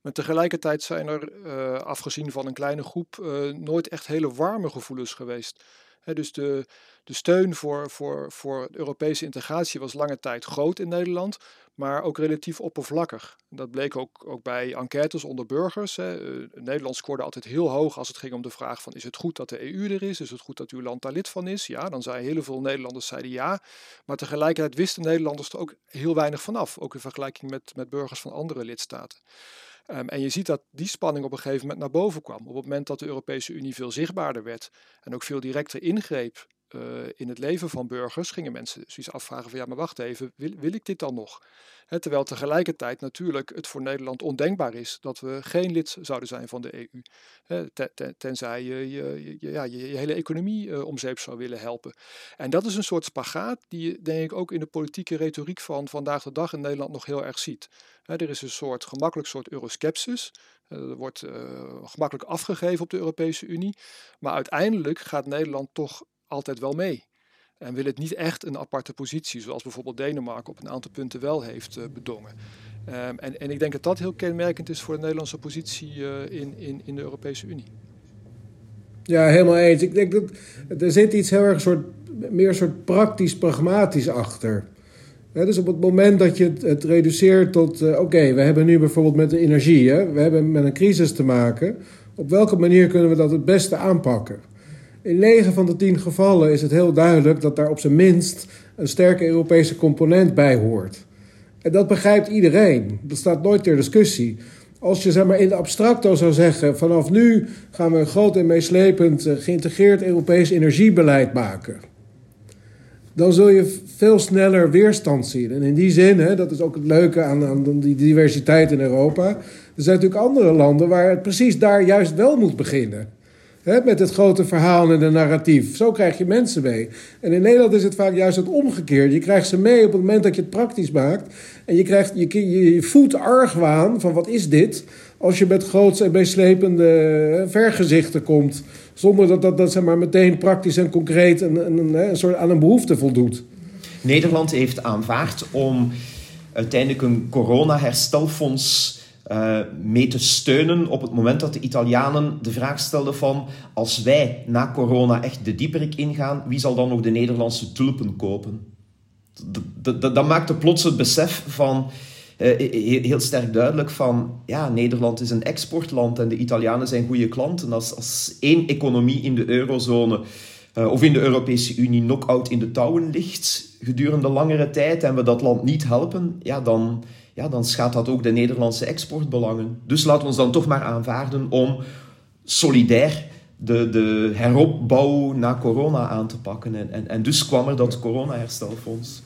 Maar tegelijkertijd zijn er, uh, afgezien van een kleine groep, uh, nooit echt hele warme gevoelens geweest. dus de, de steun voor, voor, voor Europese integratie was lange tijd groot in Nederland, maar ook relatief oppervlakkig. Dat bleek ook, ook bij enquêtes onder burgers. Eh, Nederland scoorde altijd heel hoog als het ging om de vraag van is het goed dat de EU er is? Is het goed dat uw land daar lid van is? Ja, dan zeiden heel veel Nederlanders zeiden ja. Maar tegelijkertijd wisten Nederlanders er ook heel weinig vanaf. Ook in vergelijking met, met burgers van andere lidstaten. Um, en je ziet dat die spanning op een gegeven moment naar boven kwam. Op het moment dat de Europese Unie veel zichtbaarder werd en ook veel directer ingreep uh, in het leven van burgers, gingen mensen zoiets afvragen van ja, maar wacht even, wil, wil ik dit dan nog? terwijl tegelijkertijd natuurlijk het voor Nederland ondenkbaar is dat we geen lid zouden zijn van de EU. tenzij je je, ja, je, hele economie uh, om zeep zou willen helpen. En dat is een soort spagaat die je denk ik ook in de politieke retoriek van vandaag de dag in Nederland nog heel erg ziet. er is een soort gemakkelijk soort euroskepsis. er wordt gemakkelijk afgegeven op de Europese Unie. Maar uiteindelijk gaat Nederland toch altijd wel mee. En wil het niet echt een aparte positie, zoals bijvoorbeeld Denemarken op een aantal punten wel heeft uh, bedongen. Um, en, en ik denk dat dat heel kenmerkend is voor de Nederlandse positie uh, in, in, in de Europese Unie. Ja, helemaal eens. Ik denk dat er zit iets heel erg soort, meer soort praktisch, pragmatisch achter. Dus op het moment dat je het, reduceert tot, uh, oké, we hebben nu bijvoorbeeld met de energie, we hebben met een crisis te maken. Op welke manier kunnen we dat het beste aanpakken? In 9 van de 10 gevallen is het heel duidelijk dat daar op zijn minst een sterke Europese component bij hoort. En dat begrijpt iedereen. Dat staat nooit ter discussie. Als je zeg maar, in de abstracto zou zeggen: vanaf nu gaan we een groot en meeslepend eh, geïntegreerd Europees energiebeleid maken. Dan zul je veel sneller weerstand zien. En in die zin, hè, dat is ook het leuke aan, aan die diversiteit in Europa. Er zijn natuurlijk andere landen waar het precies daar juist wel moet beginnen met het grote verhaal en de narratief. Zo krijg je mensen mee. En in Nederland is het vaak juist het omgekeerde. Je krijgt ze mee op het moment dat je het praktisch maakt. En je, krijgt, je, je, voelt argwaan van wat is dit? Als je met grootse en meeslepende vergezichten komt. Zonder dat dat, dat zeg maar, meteen praktisch en concreet een, een, een soort aan een behoefte voldoet. Nederland heeft aanvaard om uiteindelijk een corona-herstelfonds uh, mee te steunen op het moment dat de Italianen de vraag stelden van als wij na corona echt de dieperik ingaan, wie zal dan nog de Nederlandse tulpen kopen? Dat maakte plots het besef van uh, heel sterk duidelijk van ja, Nederland is een exportland en de Italianen zijn goede klanten. Als, als één economie in de eurozone uh, of in de Europese Unie knock-out in de touwen ligt gedurende langere tijd en we dat land niet helpen, ja, dan, ja, dan schaadt dat ook de Nederlandse exportbelangen. Dus laten we ons dan toch maar aanvaarden om solidair de, de heropbouw na corona aan te pakken. En, en, en dus kwam er dat corona-herstelfonds.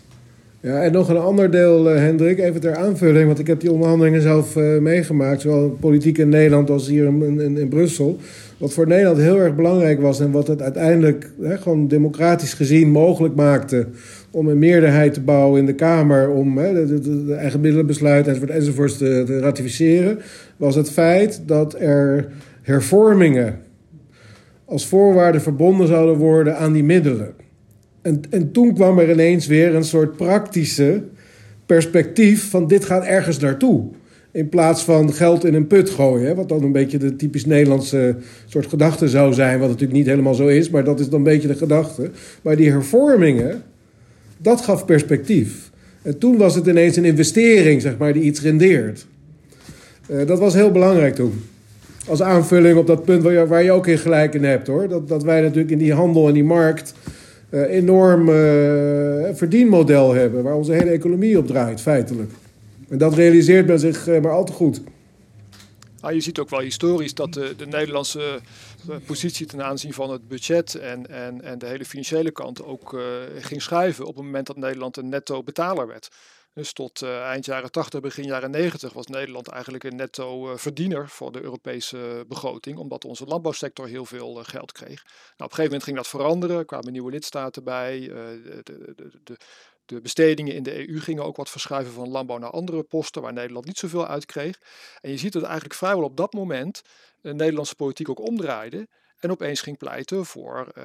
Ja, en nog een ander deel, uh, Hendrik, even ter aanvulling, want ik heb die onderhandelingen zelf uh, meegemaakt, zowel politiek in Nederland als hier in, in, in, Brussel. Wat voor Nederland heel erg belangrijk was en wat het uiteindelijk hè, gewoon democratisch gezien mogelijk maakte om een meerderheid te bouwen in de Kamer om hè, de, eigen middelenbesluit enzovoort, enzovoort te, te ratificeren, was het feit dat er hervormingen als voorwaarde verbonden zouden worden aan die middelen. En, en toen kwam er ineens weer een soort praktische perspectief van dit gaat ergens naartoe. In plaats van geld in een put gooien. Wat dan een beetje de typisch Nederlandse soort gedachte zou zijn. Wat natuurlijk niet helemaal zo is, maar dat is dan een beetje de gedachte. Maar die hervormingen, dat gaf perspectief. En toen was het ineens een investering, zeg maar, die iets rendeert. Uh, dat was heel belangrijk toen. Als aanvulling op dat punt waar je, ook in gelijk in hebt hoor. Dat, dat wij natuurlijk in die handel en die markt uh, enorm uh, verdienmodel hebben. Waar onze hele economie op draait, feitelijk. En dat realiseert men zich maar al te goed. Ah, je ziet ook wel historisch dat de, de Nederlandse positie ten aanzien van het budget en, en, en de hele financiële kant ook uh, ging schuiven op het moment dat Nederland een netto betaler werd. Dus tot uh, eind jaren 80, begin jaren 90 was Nederland eigenlijk een netto uh, verdiener voor de Europese begroting, omdat onze landbouwsector heel veel geld kreeg. Nou, op een gegeven moment ging dat veranderen, er kwamen nieuwe lidstaten bij, de, de, de, de bestedingen in de EU gingen ook wat verschuiven van landbouw naar andere posten waar Nederland niet zoveel uit kreeg. En je ziet dat eigenlijk vrijwel op dat moment de Nederlandse politiek ook omdraaide En opeens ging pleiten voor uh,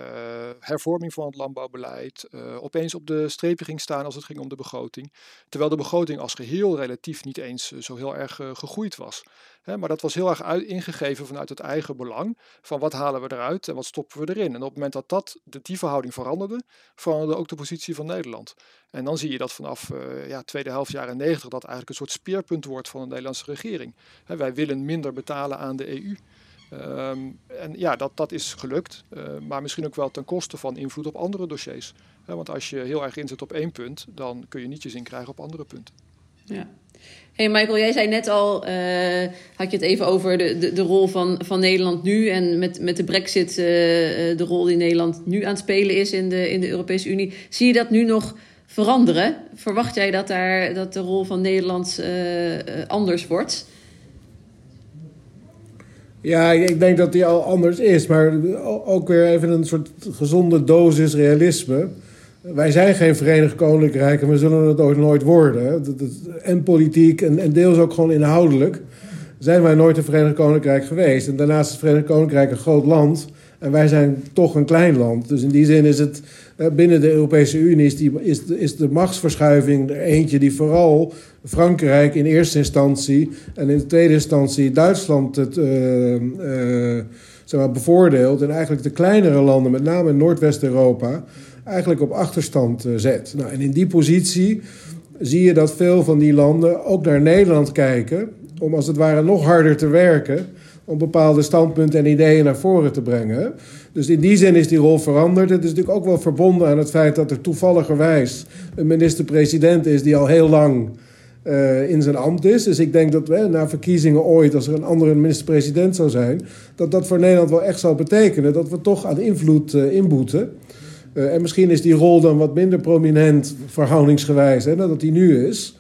hervorming van het landbouwbeleid. Uh, opeens op de strepen ging staan als het ging om de begroting. Terwijl de begroting als geheel relatief niet eens zo heel erg uh, gegroeid was. Hè, maar dat was heel erg ingegeven vanuit het eigen belang. Van wat halen we eruit en wat stoppen we erin. En op het moment dat, dat de, die verhouding veranderde, veranderde ook de positie van Nederland. En dan zie je dat vanaf ja, tweede helft jaren negentig dat eigenlijk een soort speerpunt wordt van de Nederlandse regering. Hè, wij willen minder betalen aan de EU. Um, en ja, dat, dat is gelukt, uh, maar misschien ook wel ten koste van invloed op andere dossiers. Want als je heel erg inzet op één punt, dan kun je niet je zin krijgen op andere punten. Ja. Hey Michael, jij zei net al, uh, had je het even over de, de, de, rol van, van Nederland nu en met, met de brexit de rol die Nederland nu aan het spelen is in de, in de Europese Unie. Zie je dat nu nog veranderen? Verwacht jij dat, daar, dat de rol van Nederland anders wordt? Ja, ik denk dat die al anders is. Maar ook weer even een soort gezonde dosis realisme. Wij zijn geen Verenigd Koninkrijk en we zullen het ook nooit worden. En politiek en, en deels ook gewoon inhoudelijk zijn wij nooit een Verenigd Koninkrijk geweest. En daarnaast is het Verenigd Koninkrijk een groot land. En wij zijn toch een klein land. Dus in die zin is het binnen de Europese Unie is, die, is, is de machtsverschuiving er eentje die vooral Frankrijk in eerste instantie en in de tweede instantie Duitsland het, uh, zeg maar bevoordeelt. En eigenlijk de kleinere landen, met name in Noordwest-Europa, eigenlijk op achterstand zet. Nou, en in die positie zie je dat veel van die landen ook naar Nederland kijken. Om als het ware nog harder te werken om bepaalde standpunten en ideeën naar voren te brengen. Dus in die zin is die rol veranderd. Het is natuurlijk ook wel verbonden aan het feit dat er toevalligerwijs een minister-president is die al heel lang uh, in zijn ambt is. Dus ik denk dat we na verkiezingen ooit, als er een andere minister-president zou zijn, dat dat voor Nederland wel echt zou betekenen dat we toch aan invloed uh, inboeten. Uh, en misschien is die rol dan wat minder prominent verhoudingsgewijs hè, dan dat die nu is.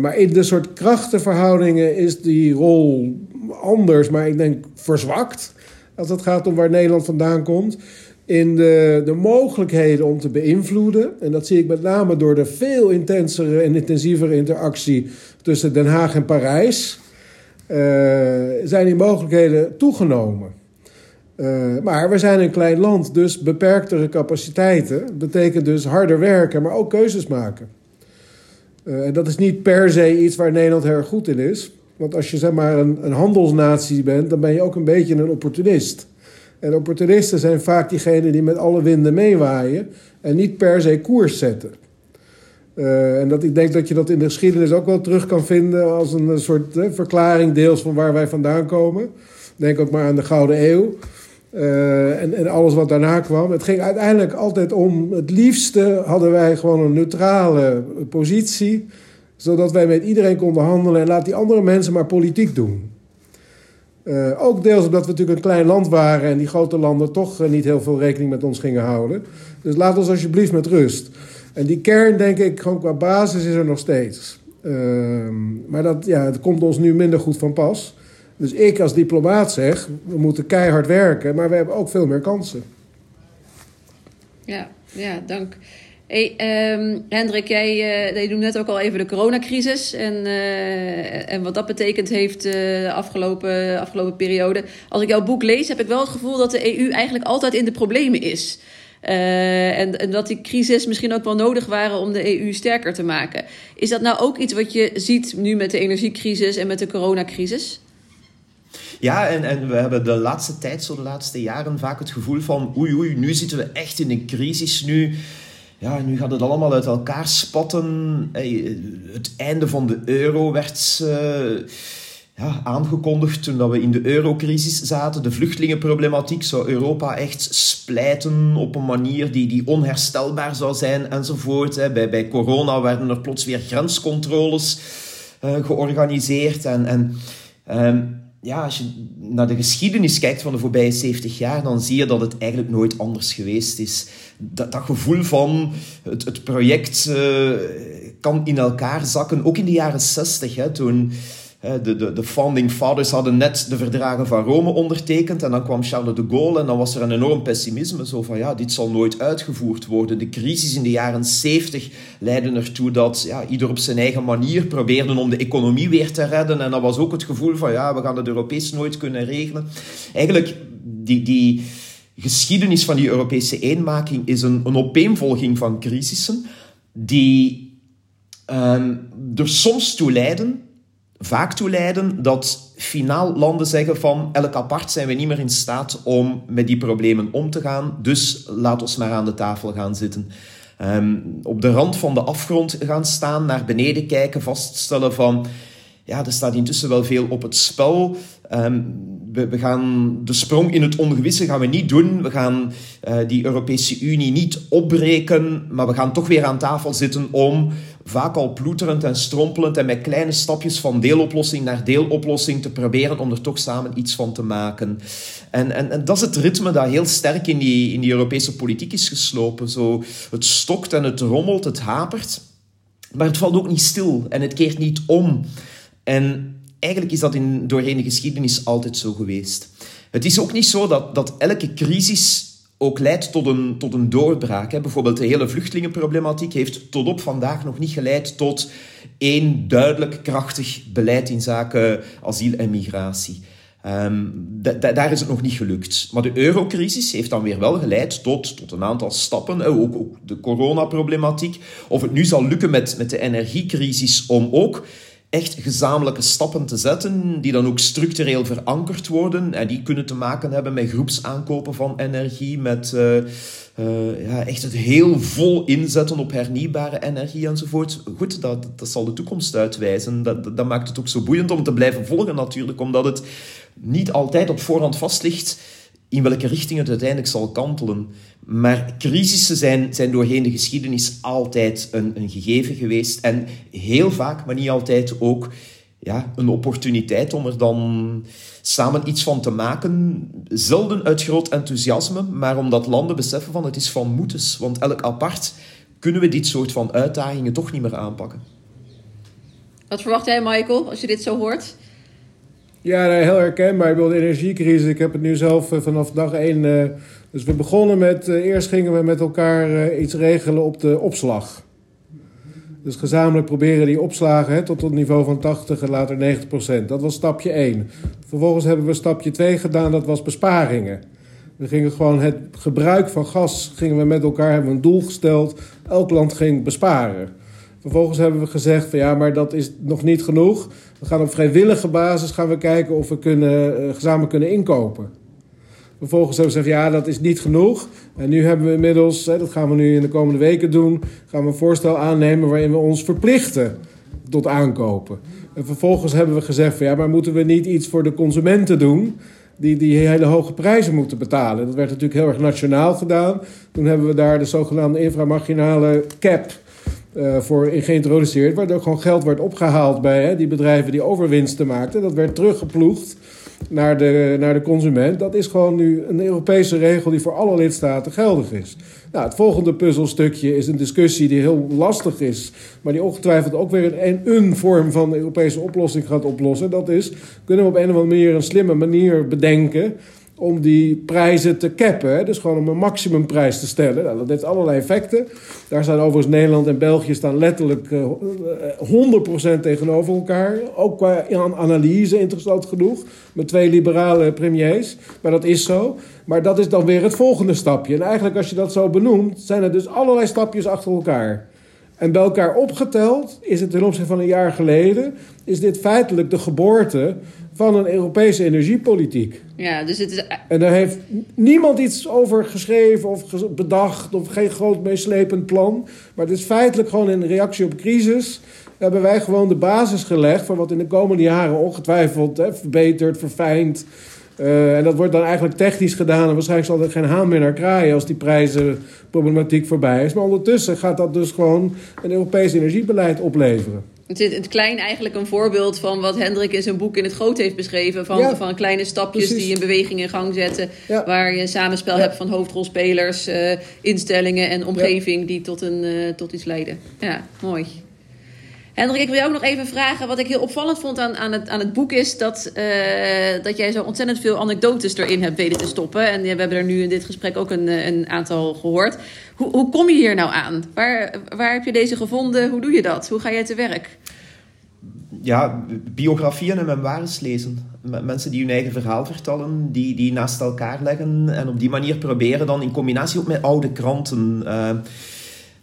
maar in de soort krachtenverhoudingen is die rol anders, maar ik denk verzwakt. Als het gaat om waar Nederland vandaan komt. In de, de mogelijkheden om te beïnvloeden. En dat zie ik met name door de veel intensere en intensievere interactie tussen Den Haag en Parijs. Uh, zijn die mogelijkheden toegenomen. Uh, maar we zijn een klein land, dus beperktere capaciteiten. betekent dus harder werken, maar ook keuzes maken. Uh, en dat is niet per se iets waar Nederland heel erg goed in is. Want als je zeg maar een, een handelsnatie bent, dan ben je ook een beetje een opportunist. En opportunisten zijn vaak diegenen die met alle winden meewaaien en niet per se koers zetten. Uh, en dat, ik denk dat je dat in de geschiedenis ook wel terug kan vinden als een, soort verklaring, deels van waar wij vandaan komen. Denk ook maar aan de Gouden Eeuw uh, en, en alles wat daarna kwam. Het ging uiteindelijk altijd om, het liefste hadden wij gewoon een neutrale positie zodat wij met iedereen konden handelen en laat die andere mensen maar politiek doen. Uh, ook deels omdat we natuurlijk een klein land waren en die grote landen toch uh, niet heel veel rekening met ons gingen houden. Dus laat ons alsjeblieft met rust. En die kern, denk ik, gewoon qua basis is er nog steeds. Uh, maar dat, ja, het komt ons nu minder goed van pas. Dus ik als diplomaat zeg, we moeten keihard werken, maar we hebben ook veel meer kansen. Ja, ja dank. Hey, um, Hendrik, jij, uh, jij noemde net ook al even de coronacrisis en, uh, en wat dat betekend heeft uh, de afgelopen, afgelopen periode. Als ik jouw boek lees, heb ik wel het gevoel dat de EU eigenlijk altijd in de problemen is. En, en, dat die crisis misschien ook wel nodig waren om de EU sterker te maken. Is dat nou ook iets wat je ziet nu met de energiecrisis en met de coronacrisis? Ja, en, en we hebben de laatste tijd, zo de laatste jaren, vaak het gevoel van oei oei, nu zitten we echt in een crisis. Nu ja, nu gaat het allemaal uit elkaar spatten. Het einde van de euro werd uh, ja, aangekondigd toen we in de eurocrisis zaten. De vluchtelingenproblematiek zou Europa echt splijten op een manier die, die onherstelbaar zou zijn enzovoort. Bij, bij corona werden er plots weer grenscontroles uh, georganiseerd. En, en um, ja, als je naar de geschiedenis kijkt van de voorbije 70 jaar, dan zie je dat het eigenlijk nooit anders geweest is. Dat, dat gevoel van het, het project uh, kan in elkaar zakken, ook in de jaren 60, hè, toen de, de, de founding fathers hadden net de verdragen van Rome ondertekend en dan kwam Charles de Gaulle en dan was er een enorm pessimisme. Zo van ja, dit zal nooit uitgevoerd worden. De crisis in de jaren 70 leidde ertoe dat ja, ieder op zijn eigen manier probeerde om de economie weer te redden. En dat was ook het gevoel van ja, we gaan het Europees nooit kunnen regelen. Eigenlijk die, die geschiedenis van die Europese eenmaking is een, een opeenvolging van crisissen die um, er soms toe leiden, vaak toe leiden, dat finaal landen zeggen van elk apart zijn we niet meer in staat om met die problemen om te gaan, dus laat ons maar aan de tafel gaan zitten. Um, op de rand van de afgrond gaan staan, naar beneden kijken, vaststellen van ja, er staat intussen wel veel op het spel. Um, we, gaan de sprong in het ongewisse gaan we niet doen. We gaan uh, die Europese Unie niet opbreken, maar we gaan toch weer aan tafel zitten om vaak al ploeterend en strompelend en met kleine stapjes van deeloplossing naar deeloplossing te proberen om er toch samen iets van te maken. En, en, en dat is het ritme dat heel sterk in die, in die Europese politiek is geslopen. Zo, het stokt en het rommelt, het hapert, maar het valt ook niet stil en het keert niet om. En eigenlijk is dat in, doorheen de geschiedenis altijd zo geweest. Het is ook niet zo dat, dat elke crisis ook leidt tot een, tot een doorbraak. Hè. Bijvoorbeeld de hele vluchtelingenproblematiek heeft tot op vandaag nog niet geleid tot één duidelijk krachtig beleid in zaken asiel en migratie. Um, daar is het nog niet gelukt. Maar de eurocrisis heeft dan weer wel geleid tot, tot een aantal stappen. Ook, ook de coronaproblematiek. Of het nu zal lukken met, met de energiecrisis om ook echt gezamenlijke stappen te zetten, die dan ook structureel verankerd worden. En die kunnen te maken hebben met groepsaankopen van energie, met uh, uh, ja, echt het heel vol inzetten op hernieuwbare energie enzovoort. Goed, dat, dat zal de toekomst uitwijzen. Dat, dat maakt het ook zo boeiend om te blijven volgen natuurlijk, omdat het niet altijd op voorhand vast ligt in welke richting het uiteindelijk zal kantelen. Maar crisissen zijn, zijn doorheen de geschiedenis altijd een, een gegeven geweest. En heel vaak, maar niet altijd ook, ja, een opportuniteit om er dan samen iets van te maken. Zelden uit groot enthousiasme, maar omdat landen beseffen van het is van moeders. Want elk apart kunnen we dit soort van uitdagingen toch niet meer aanpakken. Wat verwacht jij, Michael, als je dit zo hoort? Ja, heel herkenbaar. Ik bedoel, de energiecrisis, ik heb het nu zelf eh, vanaf dag één... Uh, dus we begonnen met... Uh, eerst gingen we met elkaar iets regelen op de opslag. Dus gezamenlijk proberen die opslagen hè, tot het niveau van 80 en later 90 procent. Dat was stapje 1. Vervolgens hebben we stapje 2 gedaan, dat was besparingen. We gingen gewoon het gebruik van gas, gingen we met elkaar, hebben we een doel gesteld. Elk land ging besparen. Vervolgens hebben we gezegd van ja, maar dat is nog niet genoeg. We gaan op vrijwillige basis gaan we kijken of we kunnen, gezamenlijk kunnen inkopen. Vervolgens hebben we gezegd, ja, dat is niet genoeg. En nu hebben we inmiddels, dat gaan we nu in de komende weken doen, gaan we een voorstel aannemen waarin we ons verplichten tot aankopen. En vervolgens hebben we gezegd, van, ja, maar moeten we niet iets voor de consumenten doen? Die, die hele hoge prijzen moeten betalen. Dat werd natuurlijk heel erg nationaal gedaan. Toen hebben we daar de zogenaamde inframarginale cap uh, voor geïntroduceerd, waardoor gewoon geld werd opgehaald bij hè, die bedrijven die overwinsten maakten. Dat werd teruggeploegd naar de, naar de consument. Dat is gewoon nu een Europese regel die voor alle lidstaten geldig is. Nou, het volgende puzzelstukje is een discussie die heel lastig is, maar die ongetwijfeld ook weer een, een vorm van Europese oplossing gaat oplossen. Dat is, kunnen we op een of andere manier een slimme manier bedenken om die prijzen te cappen. Dus gewoon om een maximumprijs te stellen. Nou, dat heeft allerlei effecten. Daar staan overigens Nederland en België staan letterlijk uh, eh, 100% tegenover elkaar. Ook qua analyse, interessant genoeg. Met twee liberale premiers. Maar dat is zo. Maar dat is dan weer het volgende stapje. En eigenlijk als je dat zo benoemt, zijn er dus allerlei stapjes achter elkaar. En bij elkaar opgeteld is het ten opzichte van een jaar geleden... is dit feitelijk de geboorte van een Europese energiepolitiek. Ja, dus het is... En daar heeft niemand iets over geschreven of bedacht... of geen groot meeslepend plan. Maar het is feitelijk gewoon in reactie op crisis... hebben wij gewoon de basis gelegd... voor wat in de komende jaren ongetwijfeld hè, verbeterd, verfijnd... Uh, en dat wordt dan eigenlijk technisch gedaan. En waarschijnlijk zal er geen haan meer naar kraaien als die prijzenproblematiek voorbij is. Maar ondertussen gaat dat dus gewoon een Europees energiebeleid opleveren. Het is in het klein eigenlijk een voorbeeld van wat Hendrik in zijn boek in het groot heeft beschreven. Van, van kleine stapjes die een beweging in gang zetten. Waar je een samenspel hebt van hoofdrolspelers, uh, instellingen en omgeving die tot, een, uh, tot iets leiden. Ja, mooi. Hendrik, ik wil jou ook nog even vragen. Wat ik heel opvallend vond aan, aan, het, aan het boek is dat, uh, dat jij zo ontzettend veel anekdotes erin hebt weten te stoppen. En we hebben er nu in dit gesprek ook een, een aantal gehoord. Hoe, hoe kom je hier nou aan? Waar, waar heb je deze gevonden? Hoe doe je dat? Hoe ga jij te werk? ja, biografieën en memoires lezen. Mensen die hun eigen verhaal vertellen, die, die naast elkaar leggen en op die manier proberen dan in combinatie ook met oude kranten, uh,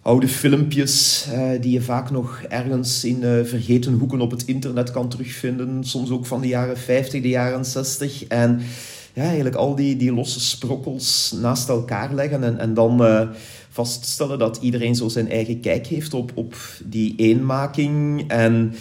oude filmpjes, uh, die je vaak nog ergens in uh, vergeten hoeken op het internet kan terugvinden, soms ook van de jaren 50, de jaren 60. En ja, eigenlijk al die, die losse sprokkels naast elkaar leggen en, en dan vaststellen dat iedereen zo zijn eigen kijk heeft op, op die eenmaking en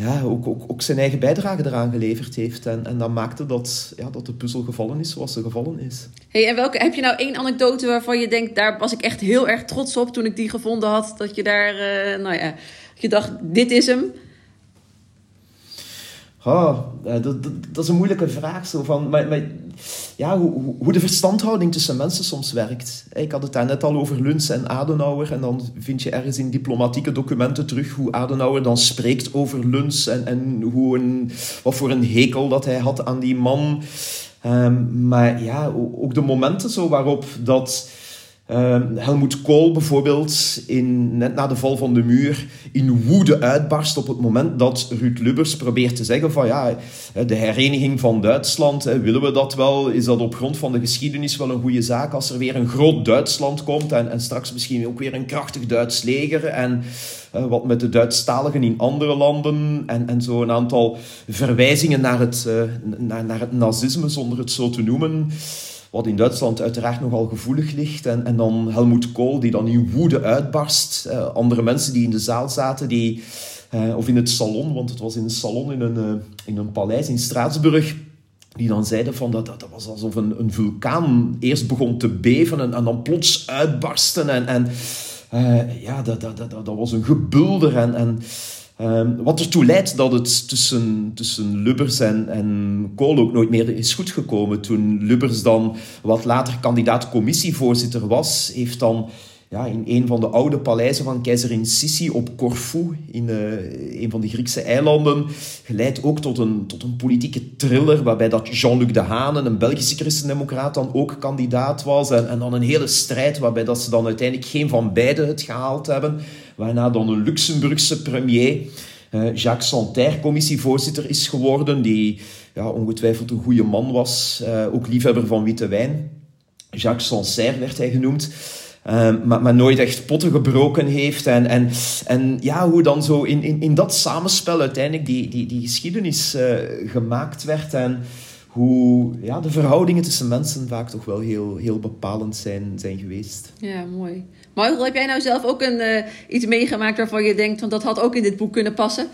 ja, ook, ook, ook zijn eigen bijdrage eraan geleverd heeft. En, en dat maakte dat, ja, dat de puzzel gevallen is zoals ze gevallen is. Hey, en welke, heb je nou één anekdote waarvan je denkt, daar was ik echt heel erg trots op toen ik die gevonden had, dat je daar, uh, nou ja, je dacht, dit is hem? Oh, dat, dat, dat, is een moeilijke vraag. Zo van, maar, maar, ja, hoe, hoe de verstandhouding tussen mensen soms werkt. Ik had het daar net al over Luns en Adenauer. En dan vind je ergens in diplomatieke documenten terug hoe Adenauer dan spreekt over Luns. En, en hoe een, wat voor een hekel dat hij had aan die man. Um, maar ja, ook de momenten zo waarop dat Uh, Helmoet Kool bijvoorbeeld, in, net na de val van de muur, in woede uitbarst op het moment dat Ruud Lubbers probeert te zeggen van ja, de hereniging van Duitsland, willen we dat wel? Is dat op grond van de geschiedenis wel een goede zaak als er weer een groot Duitsland komt en, en straks misschien ook weer een krachtig Duits leger en wat met de Duitsstaligen in andere landen en, en zo een aantal verwijzingen naar het, uh, naar, naar het nazisme zonder het zo te noemen wat in Duitsland uiteraard nogal gevoelig ligt. En, en dan Helmoet Kool, die dan in woede uitbarst. Uh, andere mensen die in de zaal zaten, die, uh, of in het salon, want het was in een salon in een, uh, in een paleis in Straatsburg. Die dan zeiden van dat, dat, dat was alsof een, een vulkaan eerst begon te beven en, en dan plots uitbarsten. En, en ja, dat, dat, dat, dat was een gebulder. En, en Um, wat ertoe leidt dat het tussen, tussen Lubbers en, en Kool ook nooit meer is goedgekomen. Toen Lubbers dan wat later kandidaat commissievoorzitter was, heeft dan ja, in een van de oude paleizen van keizerin Sissi op Corfu, in uh, een van de Griekse eilanden, geleid ook tot een, tot een politieke thriller, waarbij dat Jean-Luc Dehaene, een Belgische christendemocraat, dan ook kandidaat was. En, en dan een hele strijd waarbij dat ze dan uiteindelijk geen van beiden het gehaald hebben. Waarna dan een Luxemburgse premier, uh, Jacques Santerre, commissievoorzitter is geworden, die ja, ongetwijfeld een goede man was, uh, ook liefhebber van witte wijn. Jacques Sancerre werd hij genoemd. Uh, maar, maar nooit echt potten gebroken heeft. En, en, en ja, hoe dan zo in, in, in dat samenspel uiteindelijk die, die, die geschiedenis uh, gemaakt werd. En hoe ja, de verhoudingen tussen mensen vaak toch wel heel, heel bepalend zijn, zijn geweest. Ja, mooi. Michael, heb jij nou zelf ook een, uh, iets meegemaakt waarvan je denkt, want dat had ook in dit boek kunnen passen?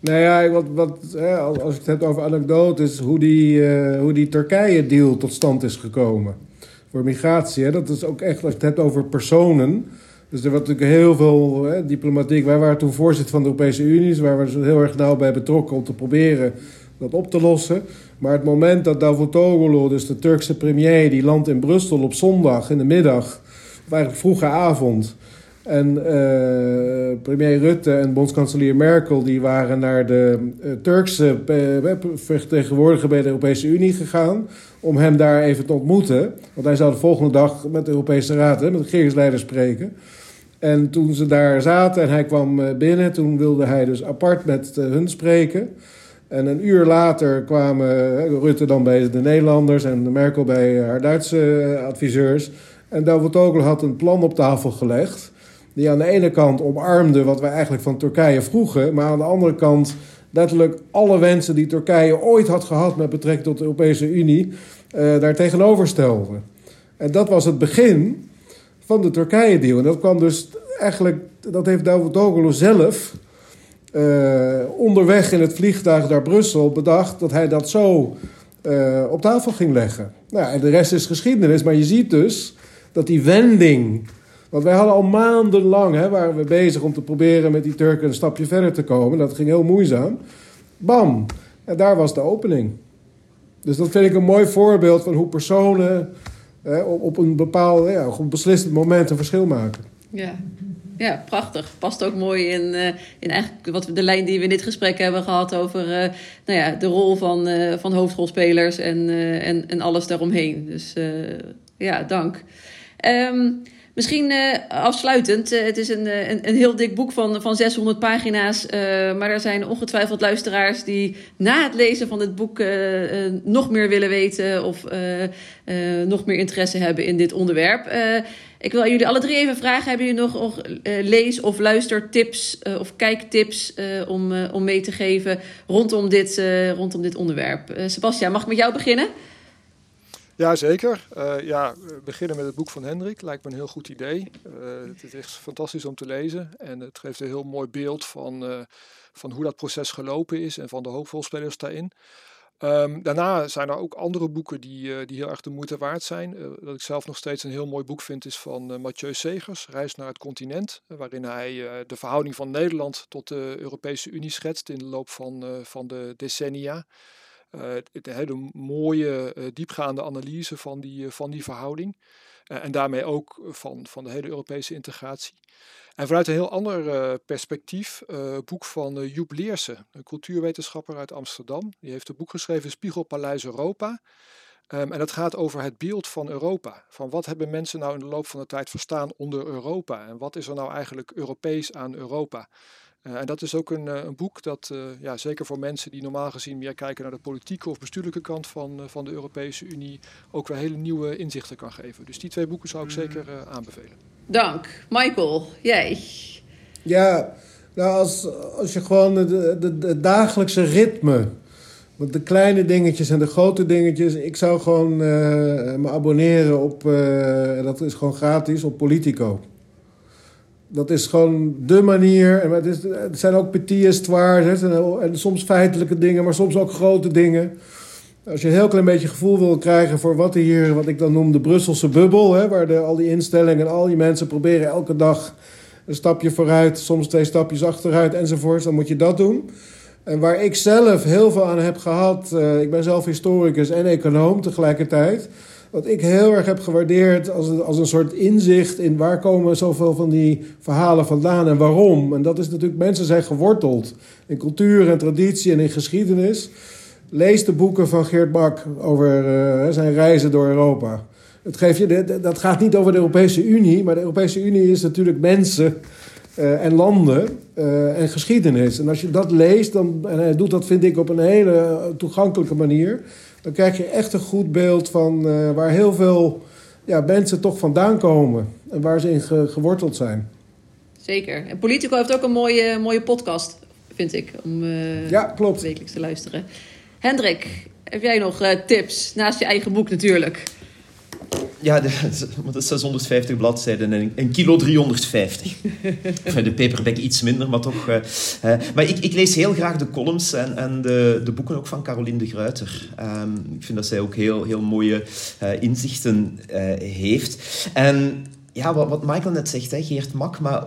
Nou ja, wat, wat, hè, als ik het heb over anekdotes, hoe die, hoe die Turkije-deal tot stand is gekomen voor migratie. Hè? Dat is ook echt, als je het hebt over personen. Dus er was natuurlijk heel veel hè, diplomatiek. Wij waren toen voorzitter van de Europese Unie, dus waar we heel erg nauw bij betrokken om te proberen dat op te lossen. Maar het moment dat Davutoglu, dus de Turkse premier, die landt in Brussel op zondag in de middag, of eigenlijk vroege avond. En uh, premier Rutte en bondskanselier Merkel die waren naar de uh, Turkse uh, vertegenwoordiger bij de Europese Unie gegaan om hem daar even te ontmoeten. Want hij zou de volgende dag met de Europese Raad, hè, met de regeringsleiders spreken. En toen ze daar zaten en hij kwam binnen, toen wilde hij dus apart met hun spreken. En een uur later kwamen Rutte dan bij de Nederlanders en Merkel bij haar Duitse adviseurs. En Davutoglu had een plan op tafel gelegd die aan de ene kant omarmde wat wij eigenlijk van Turkije vroegen, maar aan de andere kant letterlijk alle wensen die Turkije ooit had gehad met betrekking tot de Europese Unie, uh, daar tegenover stelde. En dat was het begin van de Turkije-deal. En dat kwam dus eigenlijk, dat heeft Davutoglu zelf uh, onderweg in het vliegtuig naar Brussel bedacht dat hij dat zo uh, op tafel ging leggen. Nou, en de rest is geschiedenis, maar je ziet dus dat die wending want wij hadden al maandenlang, hè, waren we bezig om te proberen met die Turken een stapje verder te komen. Dat ging heel moeizaam. Bam! En daar was de opening. Dus dat vind ik een mooi voorbeeld van hoe personen hè, op, een bepaald, ja, op een beslissend moment een verschil maken. Ja. Ja, prachtig. Past ook mooi in, uh, in eigenlijk wat de lijn die we in dit gesprek hebben gehad over uh, nou ja, de rol van, uh, van hoofdrolspelers en, en, en alles daaromheen. Dus ja, dank. Um, Misschien uh, afsluitend. Uh, het is een, een, een, heel dik boek van, van 600 pagina's. Maar er zijn ongetwijfeld luisteraars die na het lezen van het boek nog meer willen weten of nog meer interesse hebben in dit onderwerp. ik wil jullie alle drie even vragen: hebben jullie nog, nog lees- of luistertips of kijktips om, om mee te geven rondom dit, rondom dit onderwerp? Sebastian, mag ik met jou beginnen? Ja, zeker. Uh, ja, beginnen met het boek van Hendrik lijkt me een heel goed idee. Uh, het is echt fantastisch om te lezen en het geeft een heel mooi beeld van, uh, van hoe dat proces gelopen is en van de hoofdrolspelers daarin. Um, daarna zijn er ook andere boeken die, die heel erg de moeite waard zijn. wat ik zelf nog steeds een heel mooi boek vind is van Mathieu Segers, Reis naar het continent. waarin hij de verhouding van Nederland tot de Europese Unie schetst in de loop van, van de decennia. Uh, een hele mooie, uh, diepgaande analyse van die, uh, van die verhouding. en daarmee ook van, van de hele Europese integratie. En vanuit een heel ander perspectief, boek van Joep Leersen, een cultuurwetenschapper uit Amsterdam. Die heeft een boek geschreven, Spiegelpaleis Europa. Um, en dat gaat over het beeld van Europa. Van wat hebben mensen nou in de loop van de tijd verstaan onder Europa? En wat is er nou eigenlijk Europees aan Europa? Uh, en dat is ook een, uh, een boek dat, uh, ja, zeker voor mensen die normaal gezien meer kijken naar de politieke of bestuurlijke kant van, van de Europese Unie, ook weer hele nieuwe inzichten kan geven. Dus die twee boeken zou ik zeker aanbevelen. Dank. Michael, jij? Ja, nou als, als je gewoon het dagelijkse ritme, want de kleine dingetjes en de grote dingetjes, ik zou gewoon me abonneren op, dat is gewoon gratis, op Politico. Dat is gewoon de manier. En het, is, zijn ook petit histoires en, en soms feitelijke dingen, maar soms ook grote dingen. Als je een heel klein beetje gevoel wil krijgen voor wat hier, wat ik dan noem de Brusselse bubbel, hè, waar de, al die instellingen en al die mensen proberen elke dag een stapje vooruit, soms twee stapjes achteruit enzovoort, dan moet je dat doen. En waar ik zelf heel veel aan heb gehad, uh, ik ben zelf historicus en econoom tegelijkertijd. Wat ik heel erg heb gewaardeerd als een, als een soort inzicht in waar komen zoveel van die verhalen vandaan en waarom. En dat is natuurlijk, mensen zijn geworteld in cultuur en traditie en in geschiedenis. Lees de boeken van Geert Bak over uh, zijn reizen door Europa. Het geeft je, dat gaat niet over de Europese Unie, maar de Europese Unie is natuurlijk mensen uh, en landen uh, en geschiedenis. En als je dat leest, dan, en hij doet dat vind ik op een hele toegankelijke manier dan krijg je echt een goed beeld van uh, waar heel veel ja, mensen toch vandaan komen en waar ze in ge geworteld zijn. Zeker. En Politico heeft ook een mooie, mooie podcast, vind ik, om uh, ja, klopt. wekelijks te luisteren. Hendrik, heb jij nog uh, tips, naast je eigen boek natuurlijk? Ja, de, de 650 bladzijden en een kilo 350. de paperback iets minder, maar toch. Uh, maar ik, ik, lees heel graag de columns en, en de, de, boeken ook van Caroline de Gruiter. Um, ik vind dat zij ook heel, heel mooie uh, inzichten heeft. En ja, wat, wat Michael net zegt, hè, Geert Mak, maar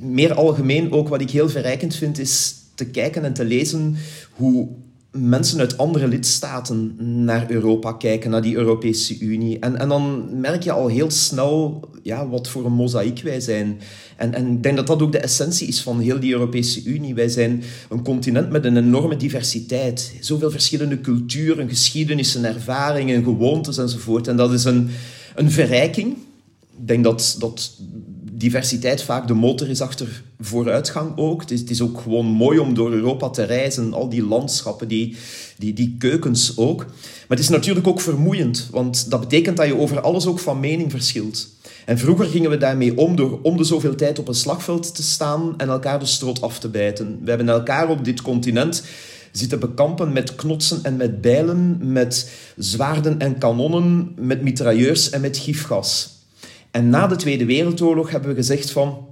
meer algemeen ook wat ik heel verrijkend vind, is te kijken en te lezen hoe mensen uit andere lidstaten naar Europa kijken, naar die Europese Unie. En, en dan merk je al heel snel ja, wat voor een mozaïek wij zijn. En, en ik denk dat dat ook de essentie is van heel die Europese Unie. Wij zijn een continent met een enorme diversiteit. Zoveel verschillende culturen, geschiedenissen, ervaringen, gewoontes enzovoort. En dat is een, een verrijking. Ik denk dat, dat diversiteit vaak de motor is achter vooruitgang ook. Het is, het is, ook gewoon mooi om door Europa te reizen, al die landschappen, die, die, die keukens ook. Maar het is natuurlijk ook vermoeiend, want dat betekent dat je over alles ook van mening verschilt. En vroeger gingen we daarmee om door om de zoveel tijd op een slagveld te staan en elkaar de strot af te bijten. We hebben elkaar op dit continent zitten bekampen met knotsen en met bijlen, met zwaarden en kanonnen, met mitrailleurs en met gifgas. En na de Tweede Wereldoorlog hebben we gezegd van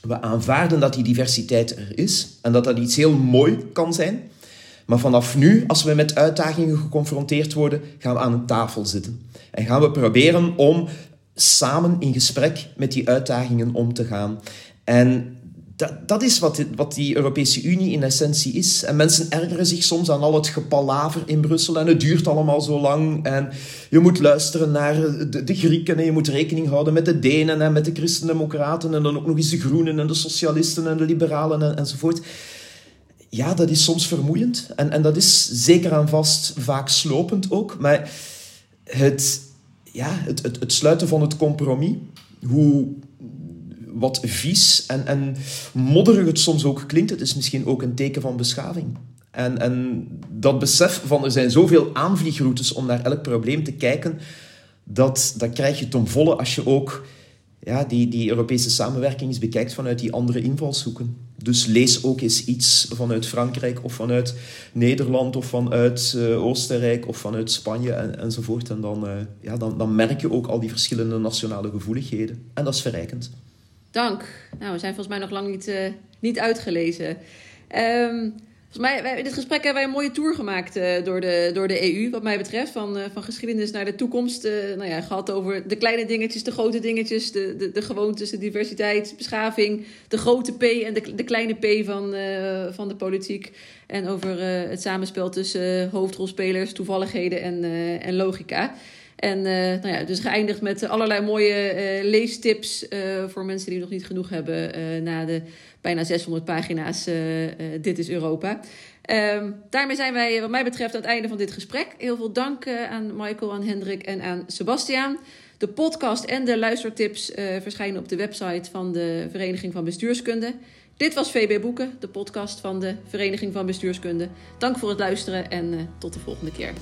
we aanvaarden dat die diversiteit er is en dat dat iets heel mooi kan zijn. Maar vanaf nu, als we met uitdagingen geconfronteerd worden, gaan we aan een tafel zitten. En gaan we proberen om samen in gesprek met die uitdagingen om te gaan. En dat, dat is wat, wat die Europese Unie in essentie is. En mensen ergeren zich soms aan al het gepalaver in Brussel en het duurt allemaal zo lang. En je moet luisteren naar de, Grieken en je moet rekening houden met de Denen en met de Christendemocraten en dan ook nog eens de Groenen en de Socialisten en de Liberalen en, enzovoort. Ja, dat is soms vermoeiend en, en dat is zeker aan vast vaak slopend ook. Maar het, ja, het, het, het sluiten van het compromis hoe wat vies en, en modderig het soms ook klinkt, het is misschien ook een teken van beschaving. En, en dat besef van er zijn zoveel aanvliegroutes om naar elk probleem te kijken, dat, dat krijg je ten volle als je ook ja, die, die Europese samenwerking eens bekijkt vanuit die andere invalshoeken. Dus lees ook eens iets vanuit Frankrijk of vanuit Nederland of vanuit uh, Oostenrijk of vanuit Spanje en, enzovoort. En dan, uh, ja, dan, dan merk je ook al die verschillende nationale gevoeligheden. En dat is verrijkend. Dank. Nou, we zijn volgens mij nog lang niet, uh, niet uitgelezen. Um, Volgens mij, in dit gesprek hebben wij een mooie tour gemaakt uh, door, de, door de EU, wat mij betreft. Van, uh, van geschiedenis naar de toekomst. Nou ja, gehad over de kleine dingetjes, de grote dingetjes, de, de, de gewoontes, de diversiteit, beschaving. De grote P en de, de kleine P van, van de politiek. En over het samenspel tussen hoofdrolspelers, toevalligheden en, en logica. En uh, nou ja, dus geëindigd met allerlei mooie uh, leestips uh, voor mensen die nog niet genoeg hebben na de bijna 600 pagina's Dit is Europa. Um, daarmee zijn wij wat mij betreft aan het einde van dit gesprek. Heel veel dank aan Michael, aan Hendrik en aan Sebastiaan. De podcast en de luistertips verschijnen op de website van de Vereniging van Bestuurskunde. Dit was VB Boeken, de podcast van de Vereniging van Bestuurskunde. Dank voor het luisteren en tot de volgende keer.